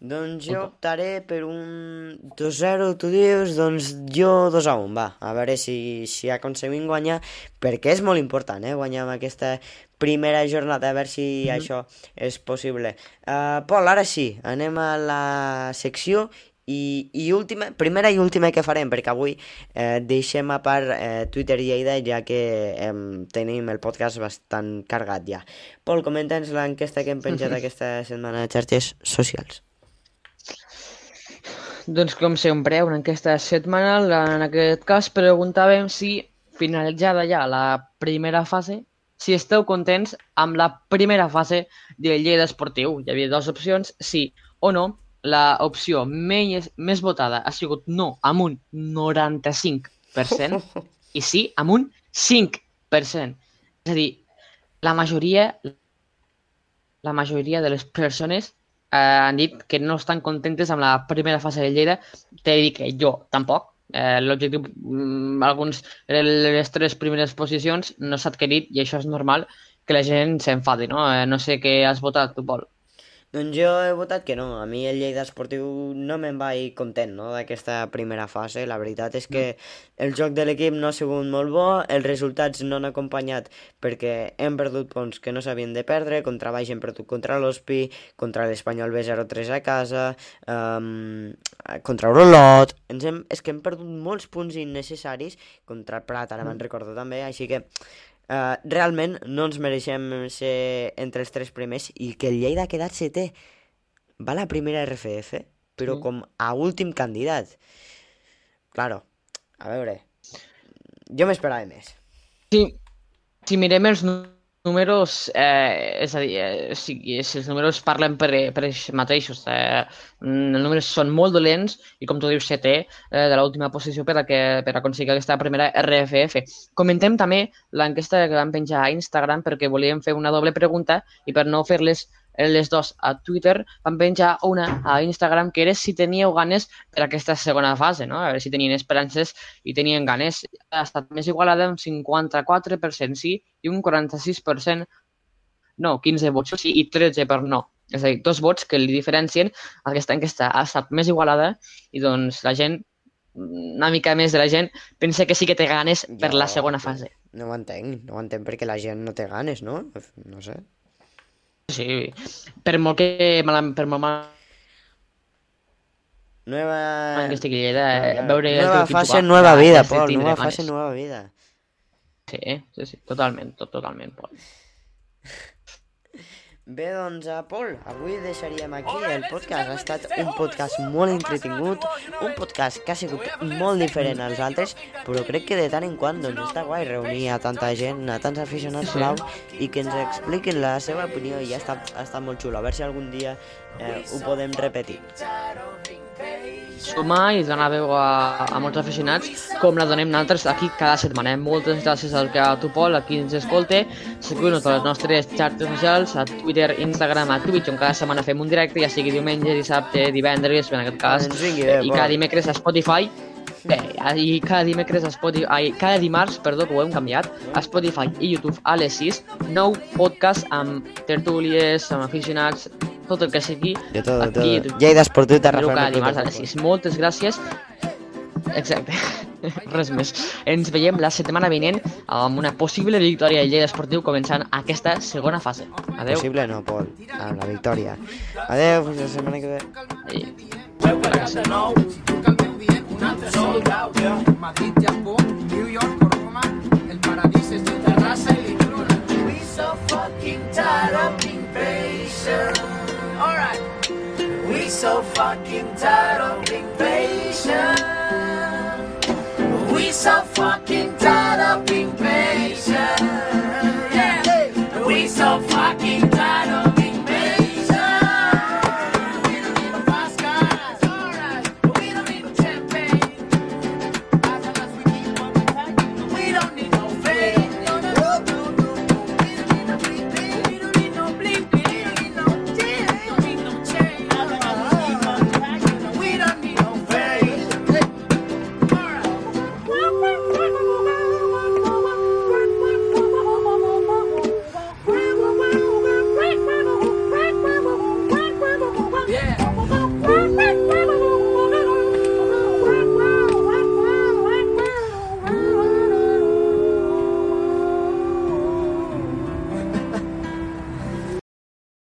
B: Doncs jo optaré per un 2-0, tu dius, doncs jo 2-1, va, a veure si, si aconseguim guanyar, perquè és molt important, eh, guanyar amb aquesta primera jornada, a veure si
C: Mhm.
B: això és possible. Uh, Pol, ara sí, anem a la secció i, i última, primera i última que farem, perquè avui eh, deixem a part eh, Twitter i Lleida, ja que eh, tenim el podcast bastant cargat ja. Pol, comenta'ns l'enquesta que hem penjat *laughs* aquesta setmana a xarxes socials.
C: Doncs com sempre, una enquesta setmanal, en aquest cas preguntàvem si, finalitzada ja la primera fase, si esteu contents amb la primera fase del Lleida Esportiu. Hi havia dues opcions, sí o no. La opció més, més votada ha sigut no, amb un 95%, *laughs* i sí, amb un 5%. És a dir, la majoria, la majoria de les persones eh, han dit que no estan contentes amb la primera fase de Lleida. T'he de dir que jo tampoc. Eh, L'objectiu, mm, alguns, les tres primeres posicions no s'ha adquirit i això és normal que la gent s'enfadi, no? Eh, no sé què has votat tu, Pol.
B: Doncs jo he votat que no. A mi el Lleida Esportiu no me'n vaig content no, d'aquesta primera fase. La veritat és que el joc de l'equip no ha sigut molt bo, els resultats no han acompanyat perquè hem perdut punts que no s'havien de perdre, contra Baix hem perdut contra l'Hospi, contra l'Espanyol B03 a casa, um, contra Orolot... Ens hem, és que hem perdut molts punts innecessaris, contra el Prat, ara me'n recordo també, així que Uh, realment no ens mereixem ser entre els tres primers i que el Lleida ha quedat setè. Va a la primera RFF, però
C: Sí.
B: com a últim candidat. Claro, a veure, jo m'esperava més.
C: Sí, si mirem els números, eh, és a dir, eh, si, si els números parlen per, per ells mateixos, eh, mm, els números són molt dolents i com tu dius, setè eh, de l'última posició per, a que, per aconseguir aquesta primera RFF. Comentem també l'enquesta que vam penjar a Instagram perquè volíem fer una doble pregunta i per no fer-les les dos a Twitter, vam penjar una a Instagram que era si teníeu ganes per aquesta segona fase, no? A veure si tenien esperances i tenien ganes. Ha estat més igualada un 54% sí i un 46% no, 15 vots sí i 13 per no. És a dir, dos vots que li diferencien aquesta enquesta ha estat més igualada i doncs la gent, una mica més de la gent, pensa que sí que té ganes per la segona fase.
B: No ho entenc, no ho entenc perquè la gent no té ganes, no? No sé.
C: Sí, per molt que mal, per molt mal
B: Nueva...
C: que estigui Lleida,
B: Claro,
C: eh,
B: claro.
C: veure el
B: Nueva
C: teu equip
B: fase,
C: jugar,
B: nueva
C: ja-
B: vida,
C: ja se
B: Pol,
C: tindrà
B: nueva
C: ganes.
B: fase, nueva vida.
C: Sí, sí, sí, totalment, tot, totalment, Pol.
B: Bé, doncs, uh, Pol, avui deixaríem aquí el podcast. Ha estat un podcast molt entretingut, un podcast que ha sigut molt diferent als altres, però crec que de tant en quant doncs, està guai reunir a tanta gent, a tants aficionats blau, i que ens expliquin la seva opinió i ha estat, ha estat molt xulo. A veure si algun dia eh, ho podem repetir.
C: Sumar i donar veu a, a molts aficionats com la donem nosaltres aquí cada setmana. Eh? Moltes gràcies al que a tu, Pol, a qui ens escolta. Seguiu-nos a les nostres xarxes socials, a Twitter, Instagram, a Twitch, on cada setmana fem un directe, ja sigui diumenge, dissabte, divendres, en aquest cas,
B: vingui bé,
C: i cada dimecres a Spotify. Bé, i cada dimecres a Spotify, ai, cada dimarts, perdó, que ho hem canviat, a Spotify i YouTube a les 6, nou podcast amb tertúlies, amb aficionats, tot el que sigui,
B: De tot, de
C: aquí,
B: tot. Lleida Esportiu
C: cada dimarts a les 6. Moltes gràcies. Exacte. *laughs* Res més. Ens veiem la setmana vinent amb una possible victòria del Lleida Esportiu començant aquesta segona fase. Adeu.
B: Possible no, Pol. Amb la victòria. Adeu, fins la setmana que ve.
N: Madrid, Japó, New York Roma, el paradís és de terrassa i litrona. We so fucking tired of being patient. Alright. We so fucking tired of being patient. We so fucking tired of being patient. Yeah. We so